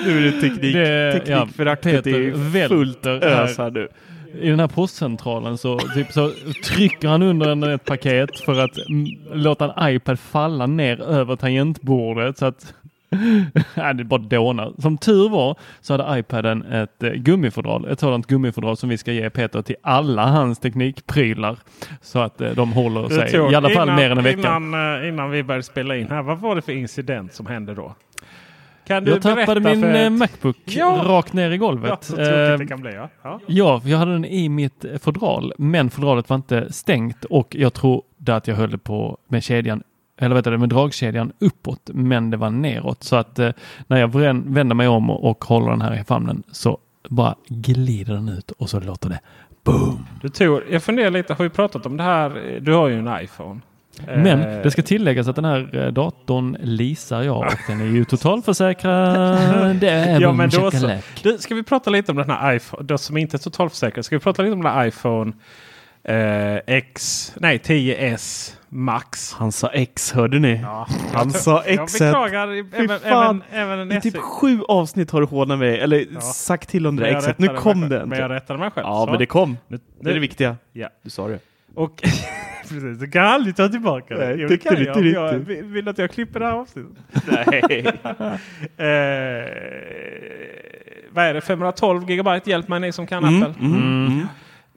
nu är det teknik. Det- Teknikföraktet ja, Peter är välter fullt ös här nu. I den här postcentralen så, typ, så trycker han under en, ett paket för att låta en iPad falla ner över tangentbordet så att Nej, det bara dånar. Som tur var så hade iPaden ett eh, gummifodral, ett sådant gummifodral som vi ska ge Peter till alla hans teknikprylar så att eh, de håller sig i alla fall innan, mer än en vecka. Innan, eh, innan vi började spela in här. Vad var det för incident som hände då? Kan du Jag tappade min ett- Macbook Ja. rakt ner i Ja, golvet. det kan bli. Ja. Ja. Ja, jag hade den i mitt fodral, men fodralet var inte stängt och jag trodde att jag höll på med kedjan, eller vet du, med dragkedjan uppåt, men det var neråt. Så att eh, när jag vänder mig om och, håller den här i famnen så bara glider den ut och så låter det boom. Du tog, jag funderar lite, har vi pratat om det här? Du har ju en iPhone. Men Eh, det ska tilläggas att den här eh, datorn leasar jag och den är ju totalförsäkrad. Det är Ja, men då så. Du, ska vi prata lite om den här iPhone, då som inte är totalförsäkrad. Ska vi prata lite om den här iPhone eh, X, nej 10s Max? Han sa X, hörde ni? Ja. Han sa Jag X. beklagar Fy även, fan. även, även en I typ sju avsnitt har du hånat mig, eller Ja. sagt till om det där jag Xet. Nu kom det. Men jag rättade mig själv. Ja, så. men det kom. Nu, Det är det viktiga. Ja. Du sa det. Och precis, du kan aldrig ta tillbaka det. Nej, Jo, det kan du, jag. jag, du. vill, vill att jag klipper det här avsnittet. Nej. Eh, vad är det? 512 gigabyte? Hjälp mig ni som kan Mm, Apple. mm, mm.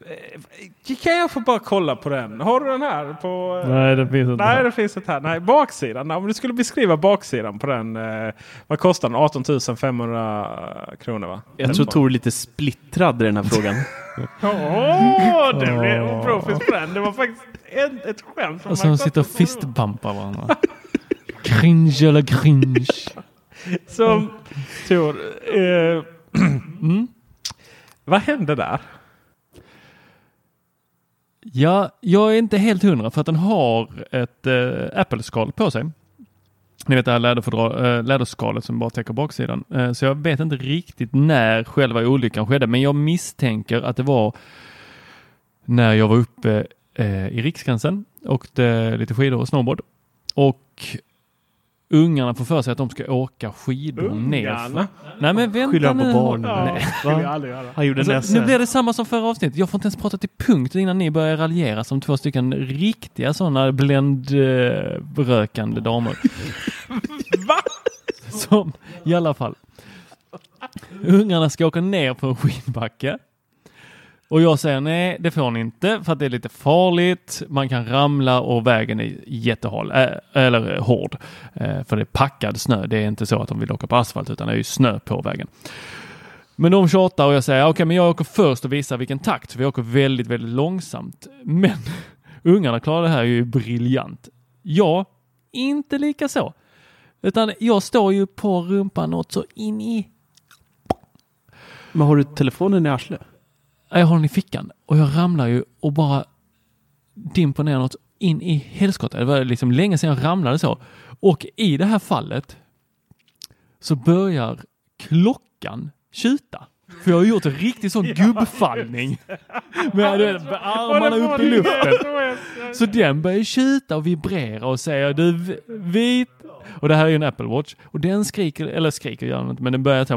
Eh, Kan jag få bara kolla på den? Har du den här? På, eh, Nej, det finns inte. Nej, här. det finns inte här. Nej, baksidan. Om du skulle beskriva baksidan på den. Eh, vad kostar den? 18 500 kronor va? Jag tror Tor är lite splittrad i den här frågan. Åh, det blev oprofis på den. Det var faktiskt en, ett skämt. Och Mike sitter och fistbumpar varandra. cringe eller cringe. Som Tor. Eh, Mm. vad hände där? Ja, jag är inte helt hundra för att den har ett eh, Apple-skal på sig. Ni vet det här läderfodra, eh, läderskalet som bara täcker baksidan. Eh, så jag vet inte riktigt när själva olyckan skedde, men jag misstänker att det var när jag var uppe eh, i Riksgränsen, och åkte lite skidor och snowboard och ungarna får för sig att de ska åka skidor ner. Ungarna? Nej men vänta Skyller han på nu. barnen? Ja, Nej. Han gjorde Alltså, nu blir det samma som förra avsnittet. Jag får inte ens prata till punkt innan ni börjar raljera som två stycken riktiga sådana bländrökande damer. Va? Som i alla fall. Ungarna ska åka ner på en skidbacke. Och jag säger nej, det får ni inte för att det är lite farligt. Man kan ramla och vägen är jättehal, äh, eller hård. Äh, för det är packad snö. Det är inte så att de vill åka på asfalt utan det är ju snö på vägen. Men de tjatar och jag säger okej, okay, men jag åker först och visar vilken takt. För vi åker väldigt, väldigt långsamt. Men ungarna klarar det här ju briljant. Jag, inte lika så. Utan jag står ju på rumpan något så in i... Men har du telefonen i arslet? Jag har den i fickan och jag ramlar ju och bara dimper ner något in i helskotta. Det var liksom länge sedan jag ramlade så. Och i det här fallet så börjar klockan tjuta. För jag har gjort en riktig sån gubbfallning. Med, du vet, med armarna upp i luften. Så den börjar tjuta och vibrera och säger du vit. Och det här är ju en Apple Watch. Och den skriker, eller skriker gör den inte, men den börjar ta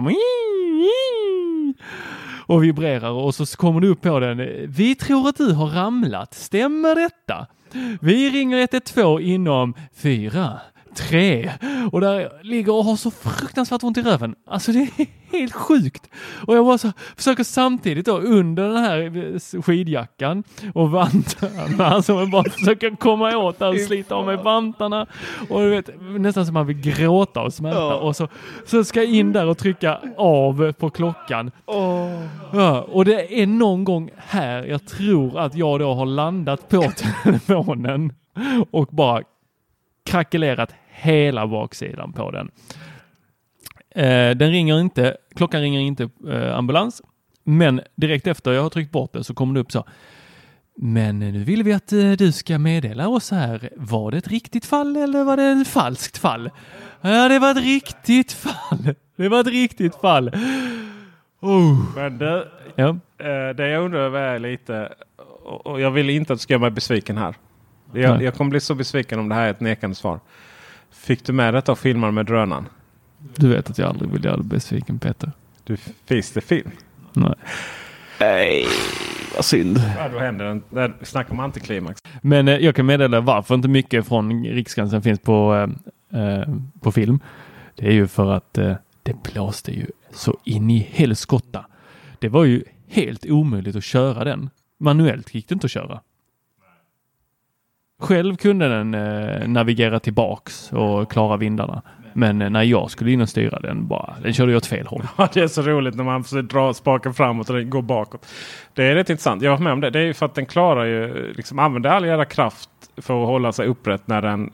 och vibrerar och så kommer det upp på den. Vi tror att du har ramlat. Stämmer detta? Vi ringer 112 inom fyra, tre och där ligger och har så fruktansvärt ont i röven. Alltså det är helt sjukt. Och jag bara så försöker samtidigt då under den här skidjackan och vantarna, alltså man bara försöker komma åt där och slita av mig vantarna och du vet nästan som man vill gråta och smälta och så, så ska jag in där och trycka av på klockan. Ja, och det är någon gång här jag tror att jag då har landat på telefonen och bara krackelerat hela baksidan på den. Eh, den ringer inte, klockan ringer inte eh, ambulans, men direkt efter jag har tryckt bort den så kommer det upp så. Men nu vill vi att eh, du ska meddela oss här. Var det ett riktigt fall eller var det ett falskt fall? Ja, det var ett riktigt fall. Det var ett riktigt fall. Oh. Men det, Ja. det jag undrar över är lite, och jag vill inte att du ska göra mig besviken här. Jag, jag kommer bli så besviken om det här är ett nekande svar. Fick du med detta och filmade med drönaren? Du vet att jag aldrig vill göra dig besviken Peter. Du, finns det film? Nej. Nej, vad synd. Ja, då händer det. Där snackar om antiklimax. Men eh, jag kan meddela varför inte mycket från Riksgränsen finns på, eh, eh, på film. Det är ju för att eh, det blåste ju så in i helskotta. Det var ju helt omöjligt att köra den. Manuellt gick det inte att köra. Själv kunde den eh, navigera tillbaks och klara vindarna. Men eh, när jag skulle in och styra den bara, den körde ju åt fel håll. Ja, det är så roligt när man försöker dra spaken framåt och den går bakåt. Det är rätt intressant. Jag har med om det. Det är ju för att den klarar ju, liksom använder all jävla kraft för att hålla sig upprätt när den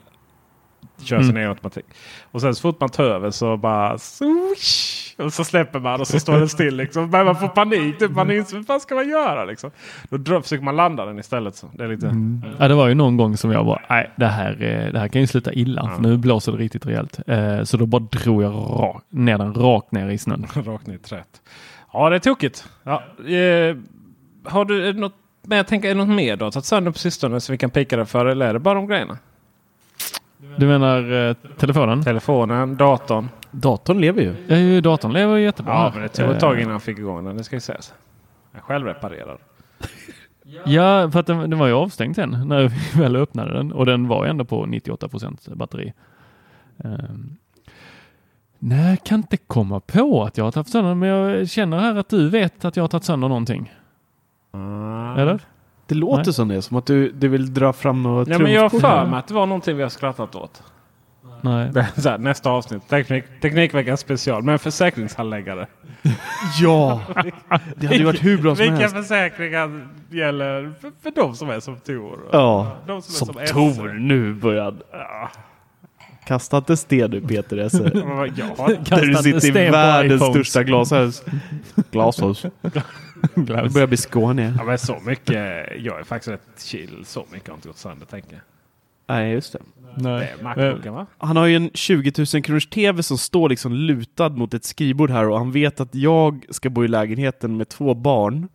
kör sin Mm. egen automatik. Och sen så fort man tar över så bara swish, och så släpper man och så står den still. Liksom. Men man får panik. Typ, man inser, vad fan ska man göra? Liksom. Då drar, försöker man landa den istället. Så. Det är lite... Ja, det var ju någon gång som jag bara, nej, det här, eh, det här kan ju sluta illa, för nu blåser det riktigt rejält. Eh, så då bara drog jag ra- ner den rakt ner i snön. Rakt ner i träet. Ja, det är tokigt. Ja, eh, har du något, men jag tänker, är det något mer du har tagit sönder på sistone som vi kan pika dig för? Eller är det bara de grejerna? Du menar eh, telefonen? Telefonen, datorn. Datorn lever ju. Ja, ju datorn lever jättebra. Ja, men det tog ett tag Eh, innan jag fick igång den. Det ska ju sägas. Jag själv reparerar. Ja, för att den, den var ju avstängd sen när vi väl öppnade den och den var ändå på 98% batteri. Um, nej, jag kan inte komma på att jag har tagit sönder men jag känner här att du vet att jag har tagit sönder någonting. Eller? Det låter Nej. som det, som att du, du vill dra fram något Ja, men jag har för mig att det var någonting vi har skrattat åt. Nej. Här, nästa avsnitt. Teknik, Teknikveckans special. Men försäkringshandläggare. Ja, det hade ju varit hur bra som Vilka helst. försäkringar gäller för, för de som är som Tor? Ja, De som som är som Tor nu börjad. Kasta inte sten nu Peter Esse. Ja, Där du inte sitter i världens största glashus. Glashus. Det börjar bli Skåne. Ja, men så mycket. Jag är faktiskt rätt chill. Så mycket har inte gått sönder tänker jag. Nej, just det. Nej. Macklockan va? Han har ju en 20 000 kronors TV som står liksom lutad mot ett skrivbord här och han vet att jag ska bo i lägenheten med två barn.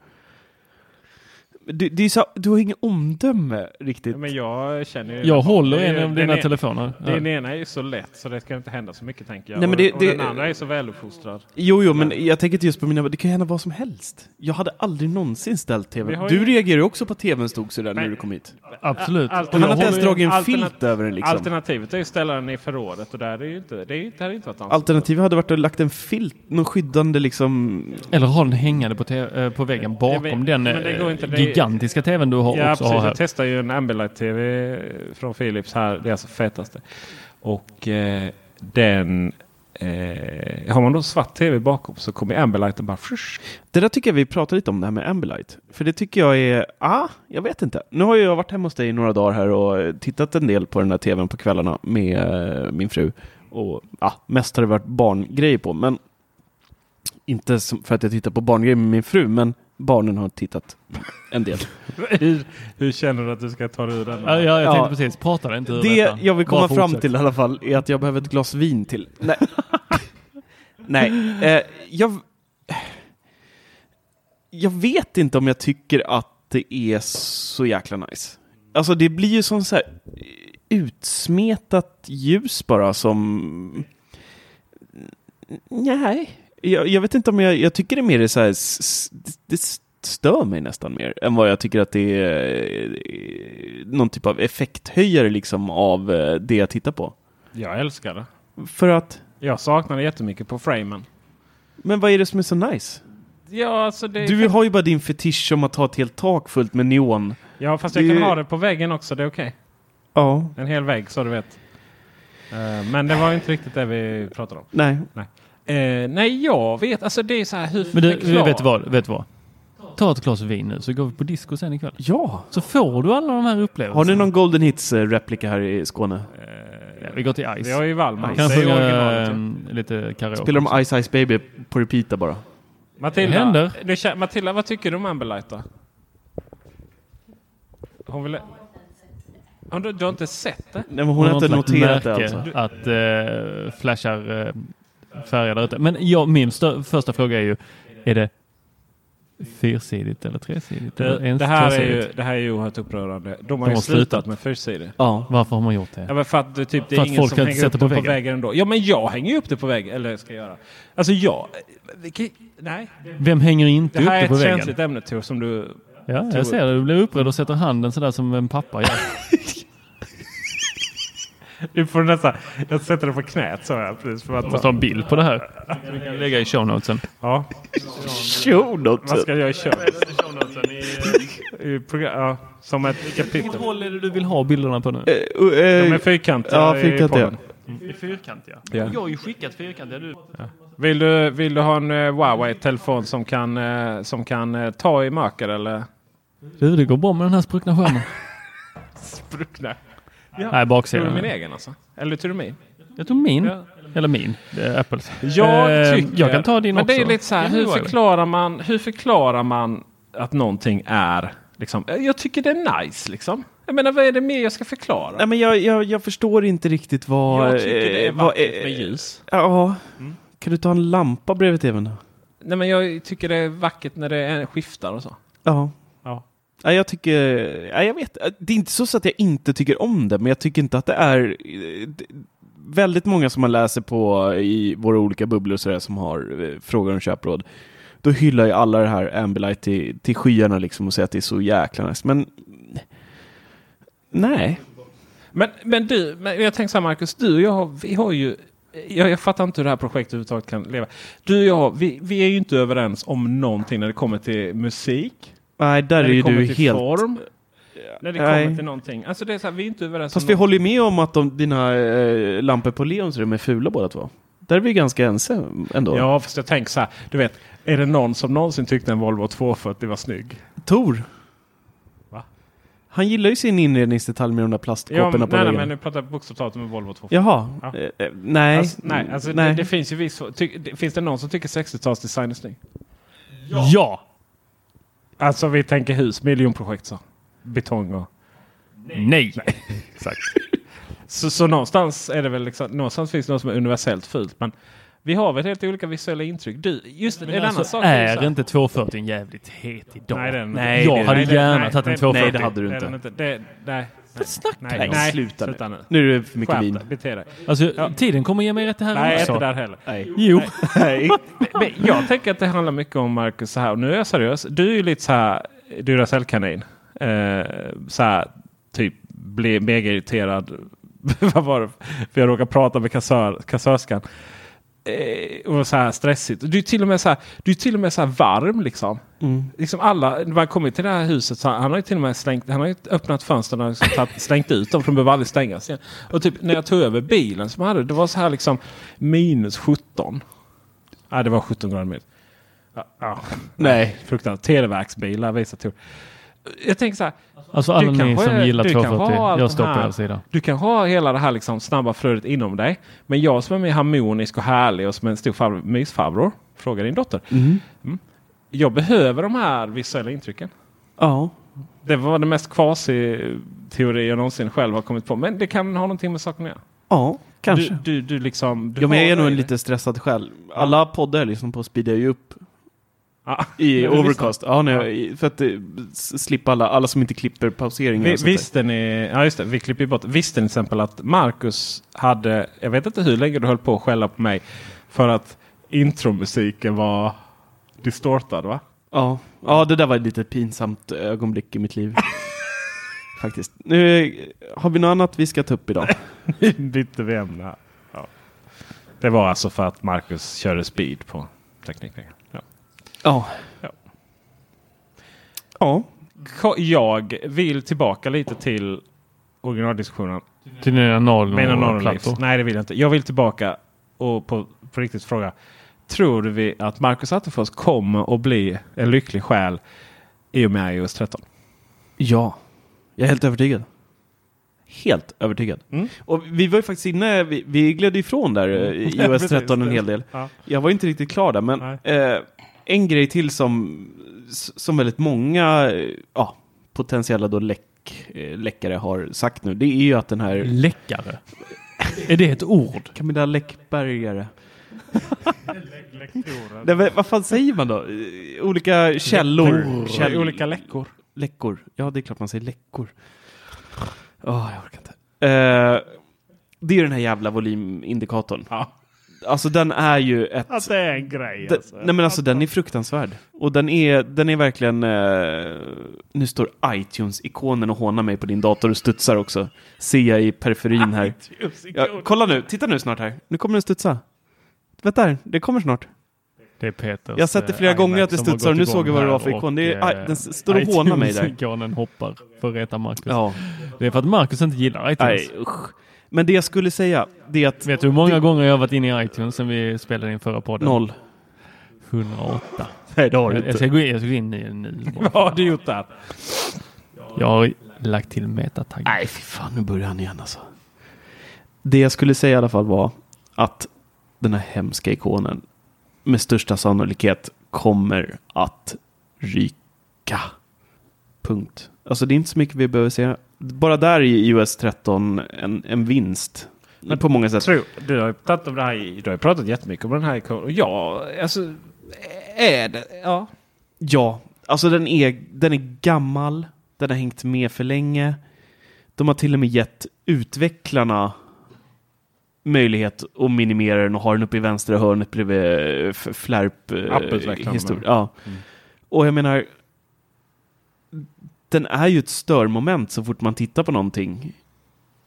Det, det är så, du har inget omdöme riktigt. Ja, men jag känner ju... Jag håller en av den dina är- telefoner. Den Ja. ena är ju så lätt så det ska inte hända så mycket tänker jag. Nej, men och, det- och det- den andra är så väluppfostrad. Jo, jo, men jag tänker inte just på mina, det kan hända vad som helst. Jag hade aldrig någonsin ställt har Du ju- reagerar ju också på TVn stod sådär när Men- du kom hit. Absolut. Han har inte ens dragit en filt över den liksom. Alternativet är ju att ställa den i förrådet och där är ju inte, det, är, ju- det hade inte varit ansvar. Alternativet hade varit att lagt en filt, någon skyddande liksom... Eller ha den hängande på, eh, på väggen bakom vet, den men det eh, går inte. Det är- gigantiska tvn du har Ja, också precis. har här. Jag testade ju en Ambilight TV från Philips här. Det är alltså fetaste. Och eh, den... Eh, har man då svart TV bakom så kommer Ambilighten bara... Frush. Det där tycker jag vi pratade lite om, det här med Ambilight. För det tycker jag är, ah, jag vet inte. Nu har jag varit hemma hos dig i några dagar här och tittat en del på den här tvn på kvällarna med eh, min fru. Och ah, mest har det varit barngrejer på, men inte som- för att jag tittar på barngrejer med min fru, men barnen har tittat en del. hur, hur känner du att du ska ta dig ur den? Ja, ja, jag tänkte Ja. precis. Prata inte ur Det detta. jag vill komma Bara fram fortsätt. till i alla fall är att jag behöver ett glas vin till. Nej, Nej eh, jag... Jag vet inte om jag tycker att det är så jäkla nice. Alltså det blir ju som så här utsmetat ljus bara som... Nej, jag, jag vet inte om jag, jag tycker det är mer så här, det stör mig nästan mer än vad jag tycker att det är eh, någon typ av effekthöjare liksom av eh, det jag tittar på. Jag älskar det. För att, Jag saknar det jättemycket på framen. men vad är det som är så nice? Ja, alltså det Du har ju bara din fetisch om att ha ett helt tak fullt med neon. Ja, fast jag det- kan ha det på väggen också. Det är okej. Ja, En hel vägg så du vet. Eh, men det var inte riktigt det vi pratade om. nej. Eh, nej, jag vet. Alltså det är så här hur Men du, förklar- vet du vad? Vet du vad? Ta ett glas vin nu så går vi på disco sen ikväll. Ja. Så får du alla de här upplevelserna. Har ni någon Golden Hits-replika här i Skåne? Ja, vi går till Ice. Vi har ju Wallman. Kan Det är sjunga eh, lite karaoke. Spelar de Ice Ice Baby på repeat bara? Matilda. Du, Matilda, vad tycker du om Ambilight då? Hon vill... Har du, du har inte sett det? Nej, men hon har inte noterat det alltså. att eh, flashar uh, färger där ute. Men ja, min stö- första fråga är ju, är det fyrsidigt eller tresidigt? eller Det, ens det, här är tvåsidigt? ju, det här är ju oerhört upprörande. De har De ju har slutat, slutat. med fyrsidig. Ja. Varför har man gjort det? Ja, men för att det, typ, det För är att ingen folk som hänger sätta upp på dem på väggen. väggen ändå. Ja, men jag hänger ju upp det på väggen. Eller ska jag göra. Alltså jag... Nej. Vem hänger inte Det upp här det är på ett väggen? känsligt ämne Tor, som du... Ja, jag ser det. Du blir upprörd och sätter handen sådär som en pappa gör. Du får nästan... Jag sätter det på knät så här. Precis, för Jag att, måste ha en bild på det här. Vi kan lägga i show notesen. ja. Show Vad ska jag köra? I program, ja, som ett kapitel. Vilket håll är det du vill ha bilderna på nu? Uh, eh, De är fyrkantiga Ja, i fyrkantiga. podden. I fyrkantiga. Ja. Jag har ju skickat fyrkantiga. Du. Vill du, vill du ha en uh, Huawei-telefon som kan, som kan ta i mörker eller? du, det går bra med den här spruckna skärmen. Spruckna. Nej, Tror du baksidan. min egen alltså? Eller tror du min? Jag tog min. Ja. Eller min. Det är Apples. Jag Eh, tycker... Jag kan ta din men också. det är lite så här, Ja, hur förklarar, man, hur förklarar man att någonting är liksom, eh, jag tycker det är nice liksom. Jag menar vad är det mer jag ska förklara? Nej, men jag, jag, jag förstår inte riktigt vad... jag tycker det är eh, vad, vackert eh, med ljus. Ja. Kan du ta en lampa bredvid tvn då? Nej men jag tycker det är vackert när det är skiftar och så. Ja. Ja. Jag tycker... Ja, jag vet. Det är inte så att jag inte tycker om det, men jag tycker inte att det är... det- Väldigt många som man läser på i våra olika bubblor och sådär, som har eh, frågor om köpråd. Då hyllar ju alla det här Ambilight till, till skyarna liksom och säger att det är så jäkla nice. Men... Nej. Men, men du, men jag tänker så här Marcus, du och jag, har- vi har ju jag, jag fattar inte hur det här projektet överhuvudtaget kan leva. Du och jag, vi, vi är ju inte överens om någonting när det kommer till musik. Nej, där när är det ju kommer du till helt... form. När det Nej. kommer till någonting. Alltså det är så här, vi är inte överens Fast om vi något. håller ju med om att de, dina eh, lampor på Leons rum är fula båda två. Där är vi ganska ense ändå. Ja, fast jag tänker så här. Du vet, är det någon som någonsin tyckte en Volvo 240 var snygg? Tor. Va? Han gillar ju sin inredningsdetalj med de där Ja, plastkåporna men, på nej, nej, väggen. men nu pratar jag bokstavligt talat om en Volvo 240. Jaha. Ja. Eh, eh, nej. Alltså, nej, alltså nej. Det, det finns ju viss... Ty, det, finns det någon som tycker 60-talsdesign är snygg? Ja! Alltså vi tänker hus, miljonprojekt så. Betong och... Nej! Exakt. så, så någonstans är det väl liksom, någonstans finns det något som är universellt fult. Men vi har väl helt olika visuella intryck. Du, just Men en annan alltså, sak. är ju så är här- inte 240 jävligt het idag? Nej, den, Nej, jag det- hade nej, det- gärna nej, tagit en nej, 240. nej, det hade du inte. Det, nej. Vad snackar Nej, nej, sluta nu. sluta nu. Nu är det för mycket vin. dig, bete dig. Alltså, Ja. tiden kommer ge mig rätt det här Nej, också. inte där heller. Nej. Jo. Nej. Men jag tänker att det handlar mycket om Marcus så här. Och nu är jag seriös. Du är ju lite så här Duracell-kanin. Eh, så här typ bli mega irriterad. Vad var det? För jag råkade prata med kassör, kassörskan. Eh, och så här stressigt. Du är till och med så här, du är till och med så varm liksom. Mm. Liksom alla, när man kommer till det här huset så han har ju till och med slängt, han har ju öppnat fönstren och liksom tagit, slängt ut dem för de behöver aldrig stängas igen. Och typ när jag tog över bilen som jag hade, det var så här liksom minus 17. Nej, det var 17 grader minus. Ja, ja. Nej. Fruktansvärt. Televerksbilar visar tur. Jag tänker så här. Alltså alla Du ni som är- gillar du kanske 240, har allt jag står på er sida. Du kan ha hela det här liksom snabba flödet inom dig. Men jag som är mer harmonisk och härlig och som är en stor farbror, mysfarbror. Fråga din dotter. Mm. Jag behöver de här visuella intrycken. Ja. Det var det mest kvasi-teori jag någonsin själv har kommit på. Men det kan ha någonting med saken att göra. Ja, kanske. Du, du, du liksom... Du ja, men jag är nog en lite stressad själv. Alla poddar liksom på speedar ju upp Ja. i Overcast. Ja, nej, för att eh, slippa alla, alla som inte klipper pauseringar. Vi, visste ni, ja just det, vi klipper bort. Visste ni till exempel att Marcus hade, jag vet inte hur länge du höll på att skälla på mig för att intromusiken var distortad va? Ja. ja, det där var ett litet pinsamt ögonblick i mitt liv. Faktiskt. Nu har vi något annat vi ska ta upp idag. Bytte vi ämne. Ja. Det var alltså för att Marcus körde speed på Teknikveckan. Ja. Ja. Ja. Jag vill tillbaka lite till originaldiskussionen. Till dina noll Mina och non-livs. plattor. Nej, det vill jag inte. Jag vill tillbaka och på, på riktigt fråga. Tror vi att Marcus Attefors kommer att bli en lycklig själ i och med iOS 13? Ja. Jag är helt övertygad. Helt övertygad. Mm. Och vi var ju faktiskt inne, vi, vi gled ifrån där eh, i Ja, iOS precis. 13 en hel del. Ja. Jag var inte riktigt klar där, men eh, en grej till som, som väldigt många ja, potentiella då läck, eh, läckare har sagt nu, det är ju att den här Läckare. är det ett ord? Camilla Läckbergare. Nej, men, vad fan säger man då? Olika källor. Läckor. Käll- Olika läckor. Läckor. Ja, det är klart man säger läckor. Åh, jag orkar inte. Eh, det är ju den här jävla volymindikatorn. Ja. Alltså den är ju ett... Att det är en grej. Den, alltså. nej men alltså den är fruktansvärd. Och den är, den är verkligen... Eh, nu står iTunes-ikonen och hånar mig på din dator och studsar också. Ser jag i periferin här. Ja, kolla nu, titta nu snart här. Nu kommer den studsa. Vänta här, det kommer snart. Det är Peters Jag har sett det flera eh, gånger att det studsar och nu såg jag vad det var för ikon. Det är- aj, den står och hånar mig där. iTunes-ikonen hoppar för att reta Marcus. Ja, Det är för att Marcus inte gillar iTunes. nej usch. Men det jag skulle säga, det är att... Vet du hur många gånger jag har varit inne i iTunes sen vi spelade in förra podden? Noll. 108. Nej, det har Jag, jag, ska gå in, jag ska gå in i den nu. Vad har du gjort där? Jag har lagt till metatagg. Nej, fy fan, nu börjar han igen alltså. Det jag skulle säga i alla fall var att den här hemska ikonen med största sannolikhet kommer att ryka. Punkt. Alltså det är inte så mycket vi behöver säga. Bara där i iOS 13 en, en vinst. på många sätt. Tror, du har pratat om det här du har pratat jättemycket om den här ikonen. Ja, alltså. Är det? Ja. Ja, alltså den är, den är gammal. Den har hängt med för länge. De har till och med gett utvecklarna möjlighet att minimera den och ha den uppe i vänstra hörnet bredvid eh, flärp eh, men. Ja. Och jag menar, den är ju ett störmoment så fort man tittar på någonting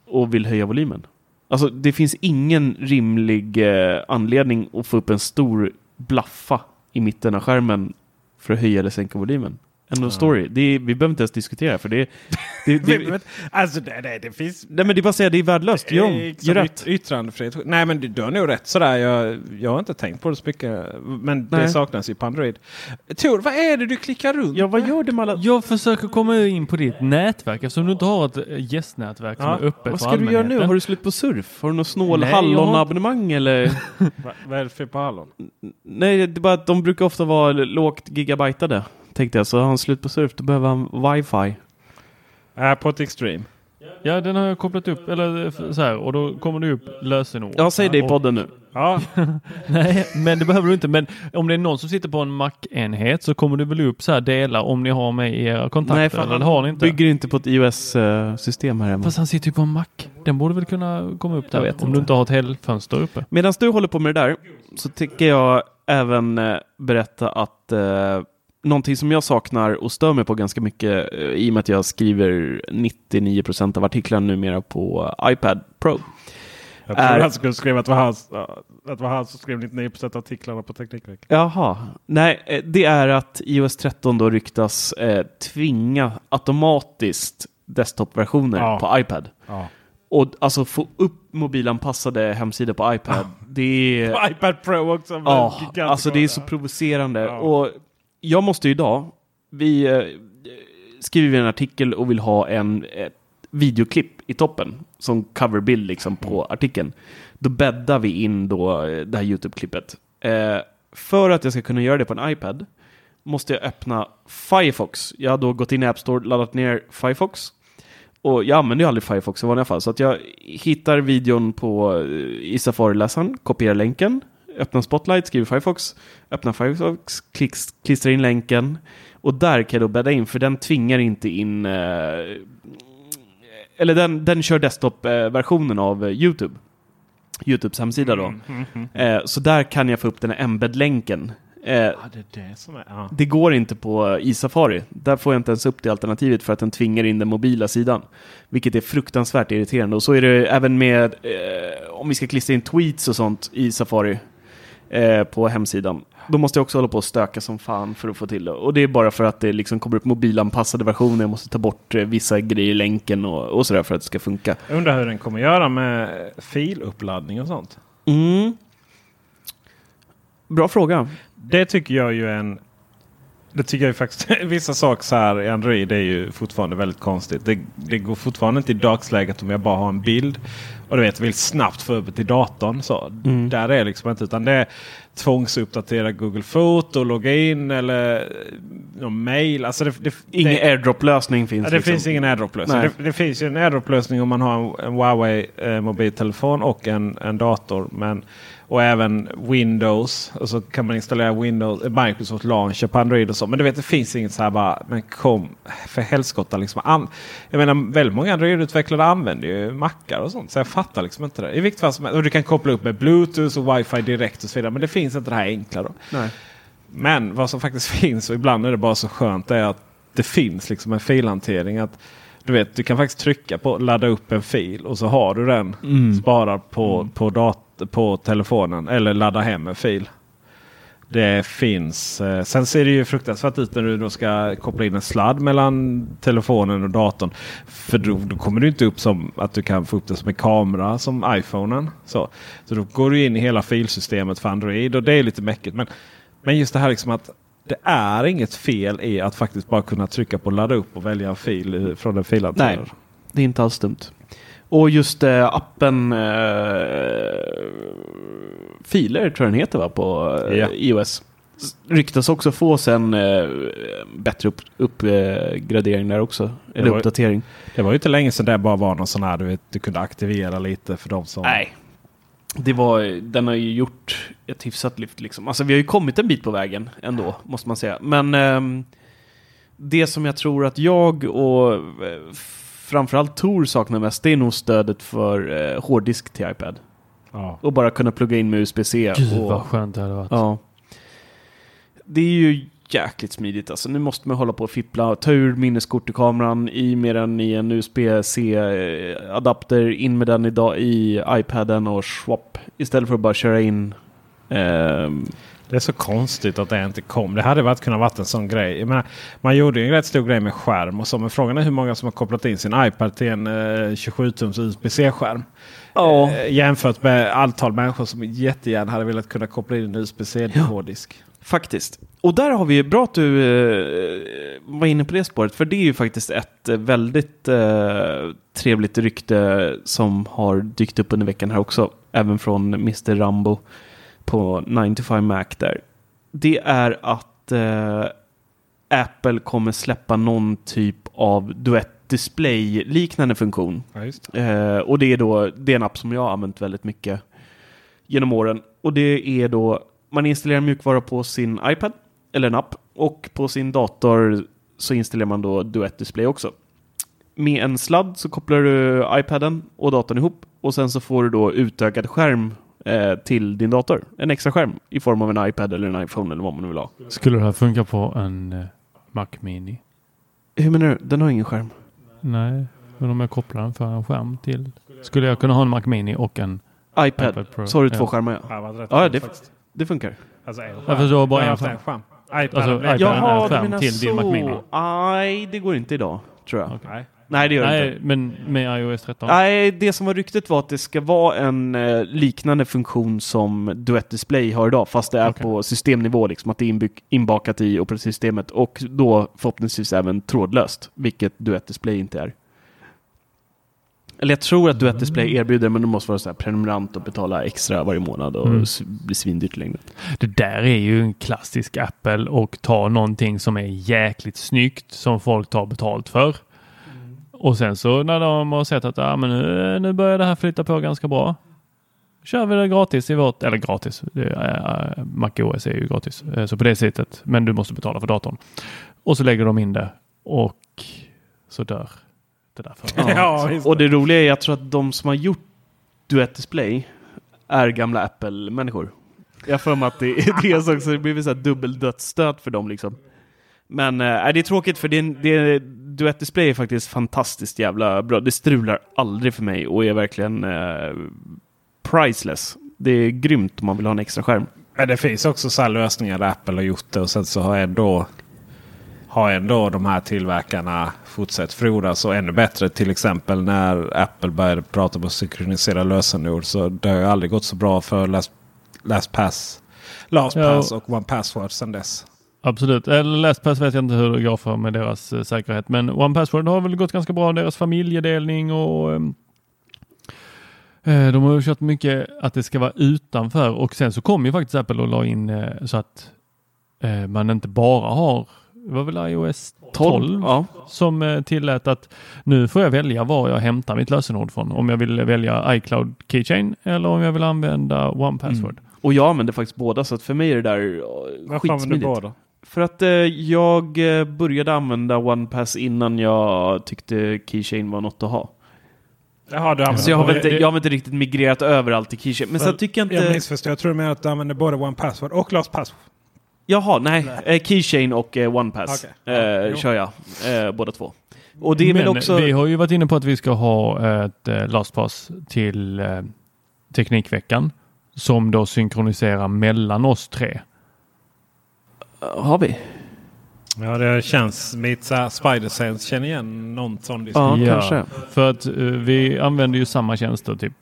och vill höja volymen. Alltså det finns ingen rimlig eh, anledning att få upp en stor blaffa i mitten av skärmen för att höja eller sänka volymen. End of story. Det är, vi behöver inte ens diskutera för det, det, det, Men, alltså det, det, det finns Nej men det är bara att säga det är värdelöst. Gör om. Liksom Gör rätt. yt- Yttrandefrihet. Nej men du, du har nog rätt sådär. Jag, jag har inte tänkt på det så mycket. Men det Nej. saknas ju på Android. Tor, vad är det du klickar runt? Ja vad gör du med alla... Jag försöker komma in på ditt nätverk eftersom du inte har ett eh, gästnätverk som Ja. är öppet Vad ska du göra nu? Har du slut på surf? Har du någon snål Nej, jag har- hallonabonnemang eller? Va- Vad är det för på hallon? Nej, det är bara att de brukar ofta vara lågt gigabytade. Tänkte jag, så har han slut på surf då behöver han wifi. Airport Extreme. Ja, den har jag kopplat upp, eller så här, och då kommer det upp lösenord. Ja, säg det i podden nu. Ja, Nej, men det behöver du inte. Men om det är någon som sitter på en Mac-enhet så kommer det väl upp så här delar om ni har med i era kontakter. Nej, fan, eller har ni inte. Bygger inte på ett iOS-system här hemma. Fast han sitter ju på en Mac. Den borde väl kunna komma upp där. Jag vet om inte. du inte har ett helgfönster uppe. Medan du håller på med det där så tycker jag även eh, berätta att eh, någonting som jag saknar och stör mig på ganska mycket eh, i och med att jag skriver 99% av artiklarna numera på iPad Pro. jag tror Är- han skulle skriva att det var han, att det var han som skrev 99% av artiklarna på Teknikveckan. Jaha, nej, eh, det är att iOS 13 då ryktas eh, tvinga automatiskt desktop-versioner Ja. på iPad. Ja. Och alltså få upp mobilanpassade hemsidor på iPad. Det är... iPad Pro också. Ja, alltså det är så provocerande. Ja. Och jag måste idag, vi eh, skriver en artikel och vill ha en ett videoklipp i toppen som coverbild liksom på artikeln. Då bäddar vi in då eh, det här YouTube-klippet. Eh, för att jag ska kunna göra det på en iPad måste jag öppna Firefox. Jag har då gått in i App Store, laddat ner Firefox. Och jag använder ju aldrig Firefox i vanliga fall. Så att jag hittar videon på, i Safari-läsaren, kopierar länken, öppnar Spotlight, skriver Firefox, öppnar Firefox, klicks, klistrar in länken. Och där kan jag då bädda in, för den tvingar inte in... Eh, eller den, den kör desktop-versionen av eh, YouTube. YouTubes hemsida då. Eh, så där kan jag få upp den här embed-länken. Eh, Ja, det är. Ja. det går inte på i Safari. Där får jag inte ens upp det alternativet för att den tvingar in den mobila sidan. Vilket är fruktansvärt irriterande. Och så är det även med eh, om vi ska klistra in tweets och sånt i Safari eh, på hemsidan. Då måste jag också hålla på och stöka som fan för att få till det. Och det är bara för att det liksom kommer upp mobilanpassade versioner. Jag måste ta bort eh, vissa grejer i länken och, och sådär för att det ska funka. Jag undrar hur den kommer göra med filuppladdning och sånt. Mm. Bra fråga. Det tycker jag ju är en... Det tycker jag faktiskt. Vissa saker så här i Android är ju fortfarande väldigt konstigt. Det, det går fortfarande inte i dagsläget om jag bara har en bild. Och du vet, vill snabbt få upp till datorn. Så. Mm. Där är det liksom inte. Utan det är tvångsuppdatera Google Foto, logga in eller eh, någon mail. Alltså det, det, Ingen det, airdrop-lösning finns. Ja, det liksom. finns ingen AirDrop-lösning. Det, det finns ju en AirDrop-lösning om man har en, en Huawei eh, mobiltelefon och en, en dator. Men, och även Windows. Och så kan man installera Windows, eh, Microsoft Launcher på Android och så. Men du vet det finns inget så här bara. Men kom för helskotta. Liksom. Jag menar väldigt många Android-utvecklare använder ju mackar och sånt. Så jag fattar liksom inte det. I vilket fall som helst. Och du kan koppla upp med Bluetooth och Wi-Fi direkt och så vidare. Men det finns inte det här enkla då. Nej. Men vad som faktiskt finns och ibland är det bara så skönt är att det finns liksom en filhantering. Att du vet, du kan faktiskt trycka på ladda upp en fil och så har du den Mm. sparad på, på, dat- på telefonen eller ladda hem en fil. Det finns. Eh, sen ser det ju fruktansvärt ut när du då ska koppla in en sladd mellan telefonen och datorn. För då, då kommer det inte upp som att du kan få upp det som en kamera som iPhonen. Så, så då går du in i hela filsystemet för Android och det är lite mäckigt. Men, men just det här liksom att det är inget fel i att faktiskt bara kunna trycka på ladda upp och välja en fil från en filhanterare. Nej, det är inte alls dumt. Och just eh, appen eh, Filer tror jag den heter va, på eh, Ja. iOS. Ryktas också få sen eh, bättre upp, uppgradering där också. Eller var- uppdatering. Det var ju inte länge sedan det bara var någon sån här du, vet, du kunde aktivera lite för de som... Nej. Det var, den har ju gjort ett hyfsat lyft liksom. Alltså vi har ju kommit en bit på vägen ändå, måste man säga. Men ehm, det som jag tror att jag och eh, framförallt Tor saknar mest, det är nog stödet för eh, hårddisk till iPad. Ja. Och bara kunna plugga in med USB-C. Gud och, vad skönt det hade varit. Ja. Det är ju jäkligt smidigt alltså. Nu måste man hålla på och fippla. Ta ur minneskort i kameran, i med den i en USB-C-adapter, in med den i, da- i iPaden och swap. Istället för att bara köra in. ehm, Det är så konstigt att det inte kom. Det hade varit kunnat vara en sån grej. Menar, man gjorde ju en rätt stor grej med skärm och så. Men frågan är hur många som har kopplat in sin iPad till en eh, 27-tums USB-C-skärm. Ja. Eh, jämfört med antal människor som jättegärna hade velat kunna koppla in en USB-C-hårddisk. Faktiskt. Och där har vi, bra att du eh, var inne på det spåret, för det är ju faktiskt ett eh, väldigt eh, trevligt rykte som har dykt upp under veckan här också, även från Mr. Rambo på 95 Mac där. Det är att eh, Apple kommer släppa någon typ av duett display-liknande funktion. Ja, Eh, och det är då det är en app som jag har använt väldigt mycket genom åren. Och det är då man installerar mjukvara på sin iPad eller en app och på sin dator så installerar man då Duett Display också. Med en sladd så kopplar du iPaden och datorn ihop och sen så får du då utökad skärm eh, till din dator. En extra skärm i form av en iPad eller en iPhone eller vad man nu vill ha. Skulle det här funka på en eh, Mac Mini? Hur menar du? Den har ingen skärm. Nej, men om jag kopplar den för en skärm till. Skulle jag kunna ha en Mac Mini och en iPad. iPad Pro? Så har du två Ja. skärmar ja. Ja, vad rätt Ja, det det, funkar. Alltså en skärm. Jag förstår bara en skärm. iPad Alltså, iPad. Jaha, en skärm till din Mac Mini. Nej, det går inte idag, tror jag. Nej. Nej, det gör det Nej, inte. men med iOS 13? Nej, det som var ryktet var att det ska vara en eh, liknande funktion som Duett Display har idag, fast det är Okej. på systemnivå, liksom att det är inbakat i operativsystemet och då förhoppningsvis även trådlöst, vilket Duett Display inte är. Eller jag tror att Duett Display erbjuder, men du måste vara så här prenumerant och betala extra varje månad och Mm. blir svindyrt i längden. Det där är ju en klassisk Apple och ta någonting som är jäkligt snyggt som folk tar betalt för. Och sen så när de har sett att ah, men nu, nu börjar det här flytta på ganska bra. Kör vi det gratis i vårt, eller gratis, det är, äh, MacOS är ju gratis. Eh, Så på det sättet, men du måste betala för datorn. Och så lägger de in det och så dör det där för Ja. Och det roliga är, jag tror att de som har gjort Duett Display är gamla Apple-människor. Jag har för mig att det är det som också, det blir så här dubbel dödsstöt för dem liksom. Men äh, det är tråkigt för det, är- det, är- Duett Display är faktiskt fantastiskt jävla bra. Det strular aldrig för mig och är verkligen eh, priceless. Det är grymt om man vill ha en extra skärm. Men det finns också så här lösningar där Apple har gjort det och sen så har ändå, har ändå de här tillverkarna fortsatt frodas och ännu bättre. Till exempel när Apple började prata om att synkronisera lösenord så det har ju aldrig gått så bra för Last, LastPass, LastPass Ja. och OnePassword sedan dess. Absolut. Eller LastPass vet jag inte hur det går för med deras eh, säkerhet. Men OnePassword har väl gått ganska bra. Deras familjedelning och ehm, eh, de har ju kört mycket att det ska vara utanför och sen så kom ju faktiskt Apple och la in eh, så att eh, man inte bara har, det var väl iOS 12 Ja. som eh, tillät att nu får jag välja var jag hämtar mitt lösenord från. Om jag vill välja iCloud Keychain eller om jag vill använda OnePassword. Och jag använder faktiskt båda, så att för mig är det där eh, Varför använder du skitsmidigt. båda? För att eh, jag eh, började använda OnePass innan jag tyckte Keychain var något att ha. Jaha, du Så jag har, inte, jag har väl inte riktigt migrerat över allt till Keychain. Men sen tycker jag inte... Jag missförstår. Jag tror du menar att du använder både OnePassword och LastPass. Jaha, nej. Eh, Keychain och eh, OnePass Okej. eh, kör jag. Eh, båda två. Och det är Men väl också... vi har ju varit inne på att vi ska ha ett eh, LastPass till eh, Teknikveckan som då synkroniserar mellan oss tre. Har vi? Ja, det känns mitt Spider-Sense känner igen någon sån Ja, diskussion. kanske. För att eh, vi använder ju samma tjänster. Typ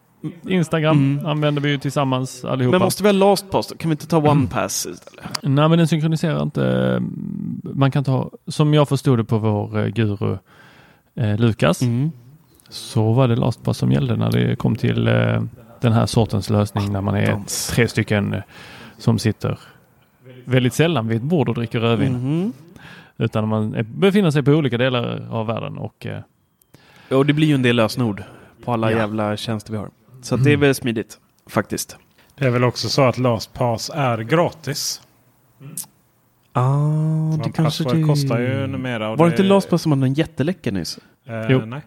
Instagram Mm. använder vi ju tillsammans allihopa. Men måste vi ha LastPass? Kan vi inte ta OnePass istället? Nej, men den synkroniserar inte. Man kan ta, som jag förstod det på vår eh, guru eh, Lukas, Mm. så var det LastPass som gällde när det kom till eh, den här sortens lösning när man är Attans. tre stycken eh, som sitter väldigt sällan vid ett bord och dricker rödvin. Mhm. Utan man är, befinner sig på olika delar av världen och eh, Och det blir ju en del lösenord på alla Ja. jävla tjänster vi har. Så att det är väl smidigt, faktiskt. Det är väl också så att LastPass är gratis. Ah, det kanske det... kostar ju numera. och Var det inte LastPass som hade en jätteläcka nyss? Eh, Jo. Nej.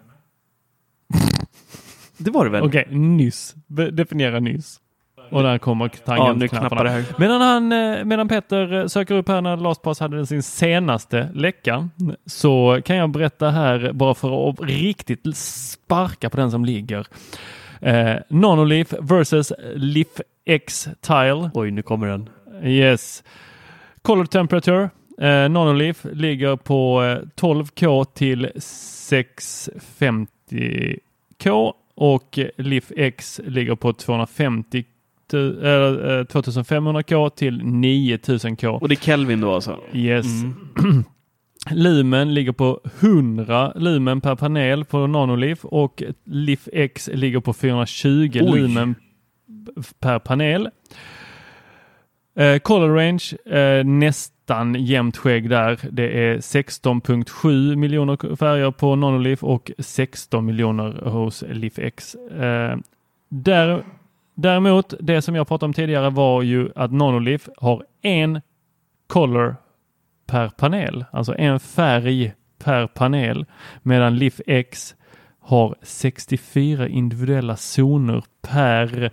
Det var det väl? okej, nyss. Be- Definiera nyss. Och där kommer Ja, tangentknapparna. här. Medan, han, eh, medan Peter eh, söker upp här när LastPass hade sin senaste läcka så kan jag berätta här bara för att riktigt sparka på den som ligger. Eh, Nanoleaf versus Leaf X Tile. Oj, nu kommer den. Yes. Color temperature. Eh, Nanoleaf ligger på eh, 12K till 650K och eh, Leaf X ligger på 250 tu- eller, eh, 2500K till 9000K. Och det är Kelvin då alltså? Yes. Mm. Lumen ligger på 100 lumen per panel på Nanoleaf och Leaf X ligger på 420 Oj. lumen per panel. Eh, color range eh, näst, nästan jämnt skägg där. Det är 16.7 miljoner färger på Nonoliv och 16 miljoner hos LifX. Eh, där, däremot, det som jag pratade om tidigare var ju att Nonolith har en color per panel, alltså en färg per panel, medan Lif-X har 64 individuella zoner per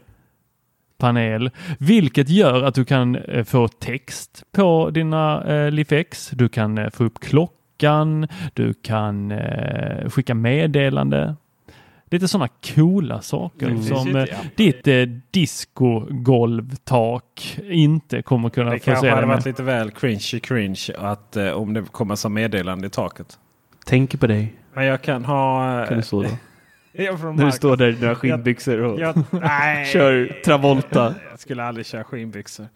panel, vilket gör att du kan eh, få text på dina eh, LIFX. Du kan eh, få upp klockan, du kan eh, skicka meddelande. Lite sådana coola saker Mm. som eh, ja. ditt eh, discogolvtak inte kommer kunna Det förse kanske dig hade med. varit lite väl cringe cringe att eh, om det kommer som meddelande i taket. Tänker på dig. Men jag kan ha... Kan du stå då? Jag från När du står där i dina skinnbyxor och Jag, nej. kör Travolta. Jag skulle aldrig köra skinnbyxor.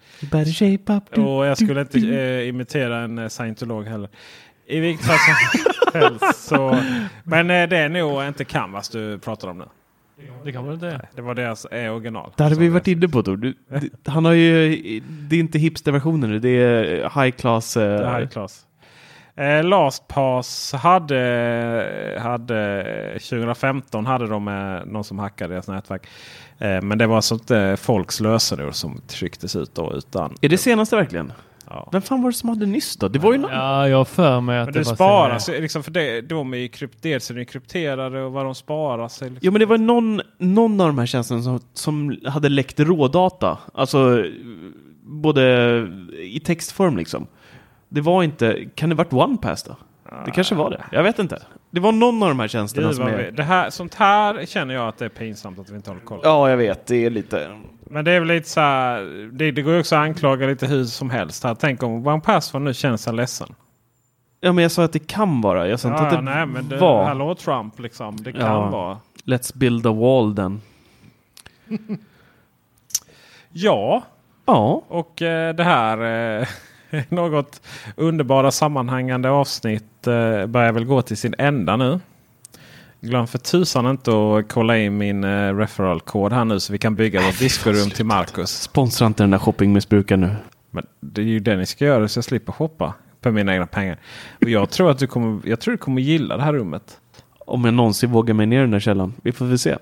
Up. Och jag skulle inte eh, imitera en eh, scientolog heller. I vilket fall som helst. Så, men eh, det är nog inte Canvas du pratar om nu. Det kan man inte. Det var deras eh, original. Det hade vi varit inne på Tor. Du, det- Han har ju, det är inte hipsterversionen nu, det är high class. eh, Det här är klass. Eh, LastPass hade, hade 2015 hade de eh, någon som hackade deras nätverk. Eh, men det var alltså inte folks lösenord som trycktes ut då utan. Är det senaste verkligen? Ja. Vem fan var det som hade nyss då? Det var ju någon. Ja, jag för mig att Men det, det var sparas liksom för det, de är ju krypt, dels är de krypterade och vad de sparas. Liksom. Jo men det var någon, någon av de här tjänsterna som, som hade läckt rådata. Alltså både i textform liksom. Det var inte, kan det varit OnePass då? Det kanske var det. Jag vet inte. Det var någon av de här tjänsterna Gud, som är... det här, sånt här känner jag att det är pinsamt att vi inte håller koll på. Ja, jag vet. Det är lite... Men det är väl lite så här, det, det går ju också att anklaga lite hur som helst. Här. Tänk om OnePass var nu känner sig ledsen. Ja, men jag sa att det kan vara. Jag sa inte Ja, att det nej, men det, var. Hallå Trump liksom. Det kan Ja. vara. Let's build a wall then. Ja, Ja. och eh, det här eh, något underbara sammanhängande avsnitt eh, börjar väl gå till sin ända nu. Glöm för tusan inte att kolla in min eh, referral-kod här nu så vi kan bygga vårt diskorum till Marcus. Sponsra inte den där shoppingmissbrukaren nu. Men det är ju det ni ska göra så jag slipper shoppa för mina egna pengar. Och jag tror att du kommer, jag tror du kommer gilla det här rummet. Om jag någonsin vågar mig ner i den där källan. Vi får väl se.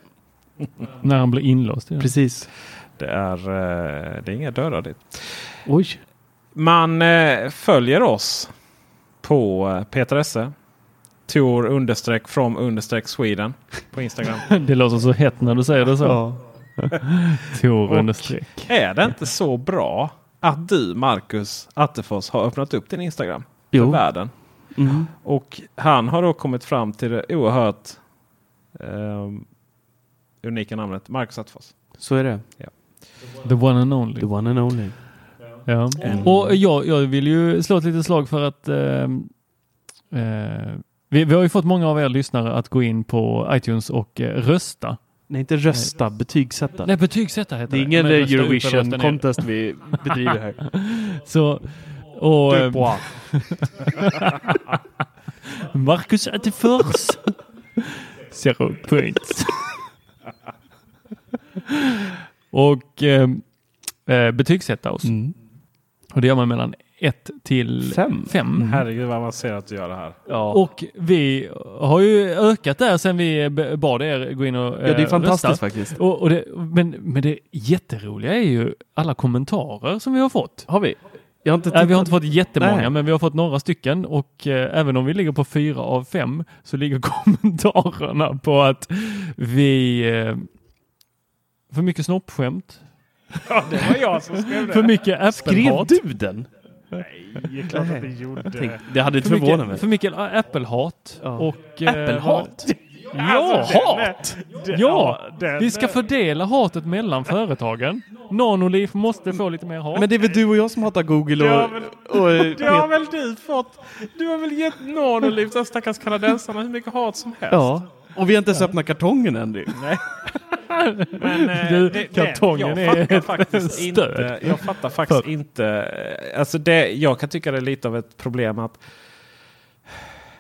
När han blir inlåst. den. Precis. Det är, eh, det är inga dörrar dit. Oj. Man eh, följer oss på Peter Esse. Tor understreck from understreck Sweden på Instagram. Det låter så hett när du säger det så. Ja. Tor understreck. är det inte så bra att du Marcus Attefors har öppnat upp din Instagram för Jo. världen? Mm. Och han har då kommit fram till det oerhört ehm, unika namnet Marcus Attefors. Så är det. The one and only. The one and only. Ja. Och jag, jag vill ju slå ett litet slag för att ehm, eh, vi, vi har ju fått många av er lyssnare att gå in på iTunes och eh, rösta. Nej, inte rösta. Betygsätta. Nej, betygsätta heter Det är ingen Eurovision contest vi bedriver här. Så, och, Du ehm. Marcus Attefors. Zero points. och eh, eh, betygsätta oss. Mm. Och det gör man mellan 1 till Fem. 5. Herregud vad avancerat du gör det här. Ja. Och vi har ju ökat där sen vi bad er gå in och eh, ja, det är fantastiskt rösta. faktiskt. Och, och det, men, men det jätteroliga är ju alla kommentarer som vi har fått. Har vi? Jag har inte Nej, vi har inte fått jättemånga, Nej. men vi har fått några stycken och eh, även om vi ligger på fyra av fem så ligger kommentarerna på att vi eh, för mycket snoppskämt, Ja, det var jag som skrev det. för mycket Skrev Apple-hat, du den? Nej, det är klart att det gjorde. Tänk, det hade inte för förvånat mig. för mycket eh, Apple-hat Ja. och... eh, Apple-hat? Ja, Alltså, den hat! det- Ja, den- vi ska fördela hatet mellan företagen. Nanoliv måste få lite mer hat. Men det är väl du och jag som hatar Google och... Ja, men- och, eh, Det har väl du fått? Du har väl gett Nanoliv, de stackars kanadensarna, hur mycket hat som helst? Ja. Och vi har inte ens öppnat kartongen än. Nej. Men, eh, Du, det- det- kartongen jag är faktiskt stöd. inte. Jag fattar faktiskt För- inte. eh, Alltså det, jag kan tycka det är lite av ett problem att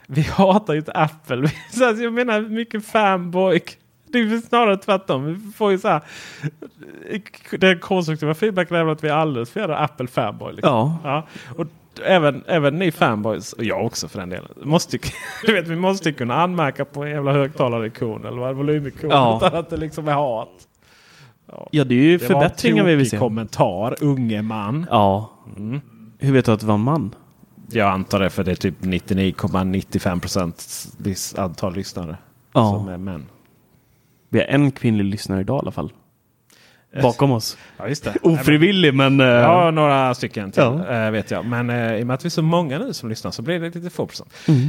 vi hatar ju inte Apple. Så alltså, jag menar mycket fanboy. Det är snarare tvärtom. Vi får ju så här. Den konstruktiva feedbacken är att vi är alldeles för jävla Apple fanboy. Liksom. Ja. Ja, och även, även ni fanboys, och jag också för den delen, måste, du vet, vi måste kunna anmärka på en jävla högtalarikon eller vad volymikon Ja. utan att det liksom är hat. Ja, det är ju Det förbättringar vi vill se. kommentar, unge man. Ja. Hur vet du att det var man? Jag antar det för det är typ 99,95 procent antal lyssnare Ja. som är män. Vi har en kvinnlig lyssnare idag i alla fall. Bakom oss. Ja, just det. Ofrivillig men... eh, Ja, några stycken till Ja. eh, vet jag. Men eh, i och med att vi är så många nu som lyssnar så blir det lite få procent. Mm.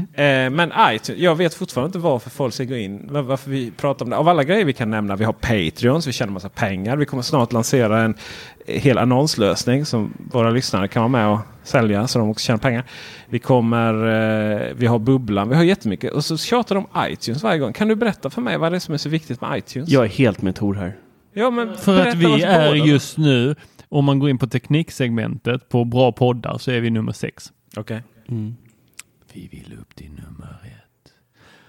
Eh, men iTunes, jag vet fortfarande inte varför folk ska gå in. var- Varför vi pratar om det. Av alla grejer vi kan nämna. Vi har Patreons, vi tjänar massa pengar. Vi kommer snart lansera en hel annonslösning som våra lyssnare kan vara med och sälja så de också tjänar pengar. Vi kommer, eh, vi har Bubblan, vi har jättemycket. Och så tjatar de om iTunes varje gång. Kan du berätta för mig vad det är som är så viktigt med iTunes? Jag är helt med Tor här. Ja, men För att vi är just nu, om man går in på tekniksegmentet på bra poddar så är vi nummer sex. Okej. Vi vill upp till nummer ett.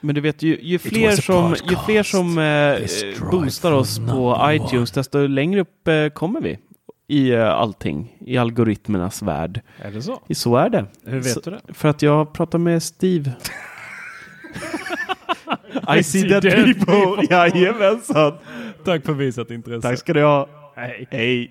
Men du vet, ju, ju, fler, som, ju fler som eh, boostar oss på iTunes, desto längre upp eh, kommer vi i eh, allting. I algoritmernas värld. Är det så? Så är det. Hur vet så, du det? För att jag pratar med Steve. I see that dead people. people. Jajamensan. Tack för visat intresse. Tack ska du ha. Hej. Hej.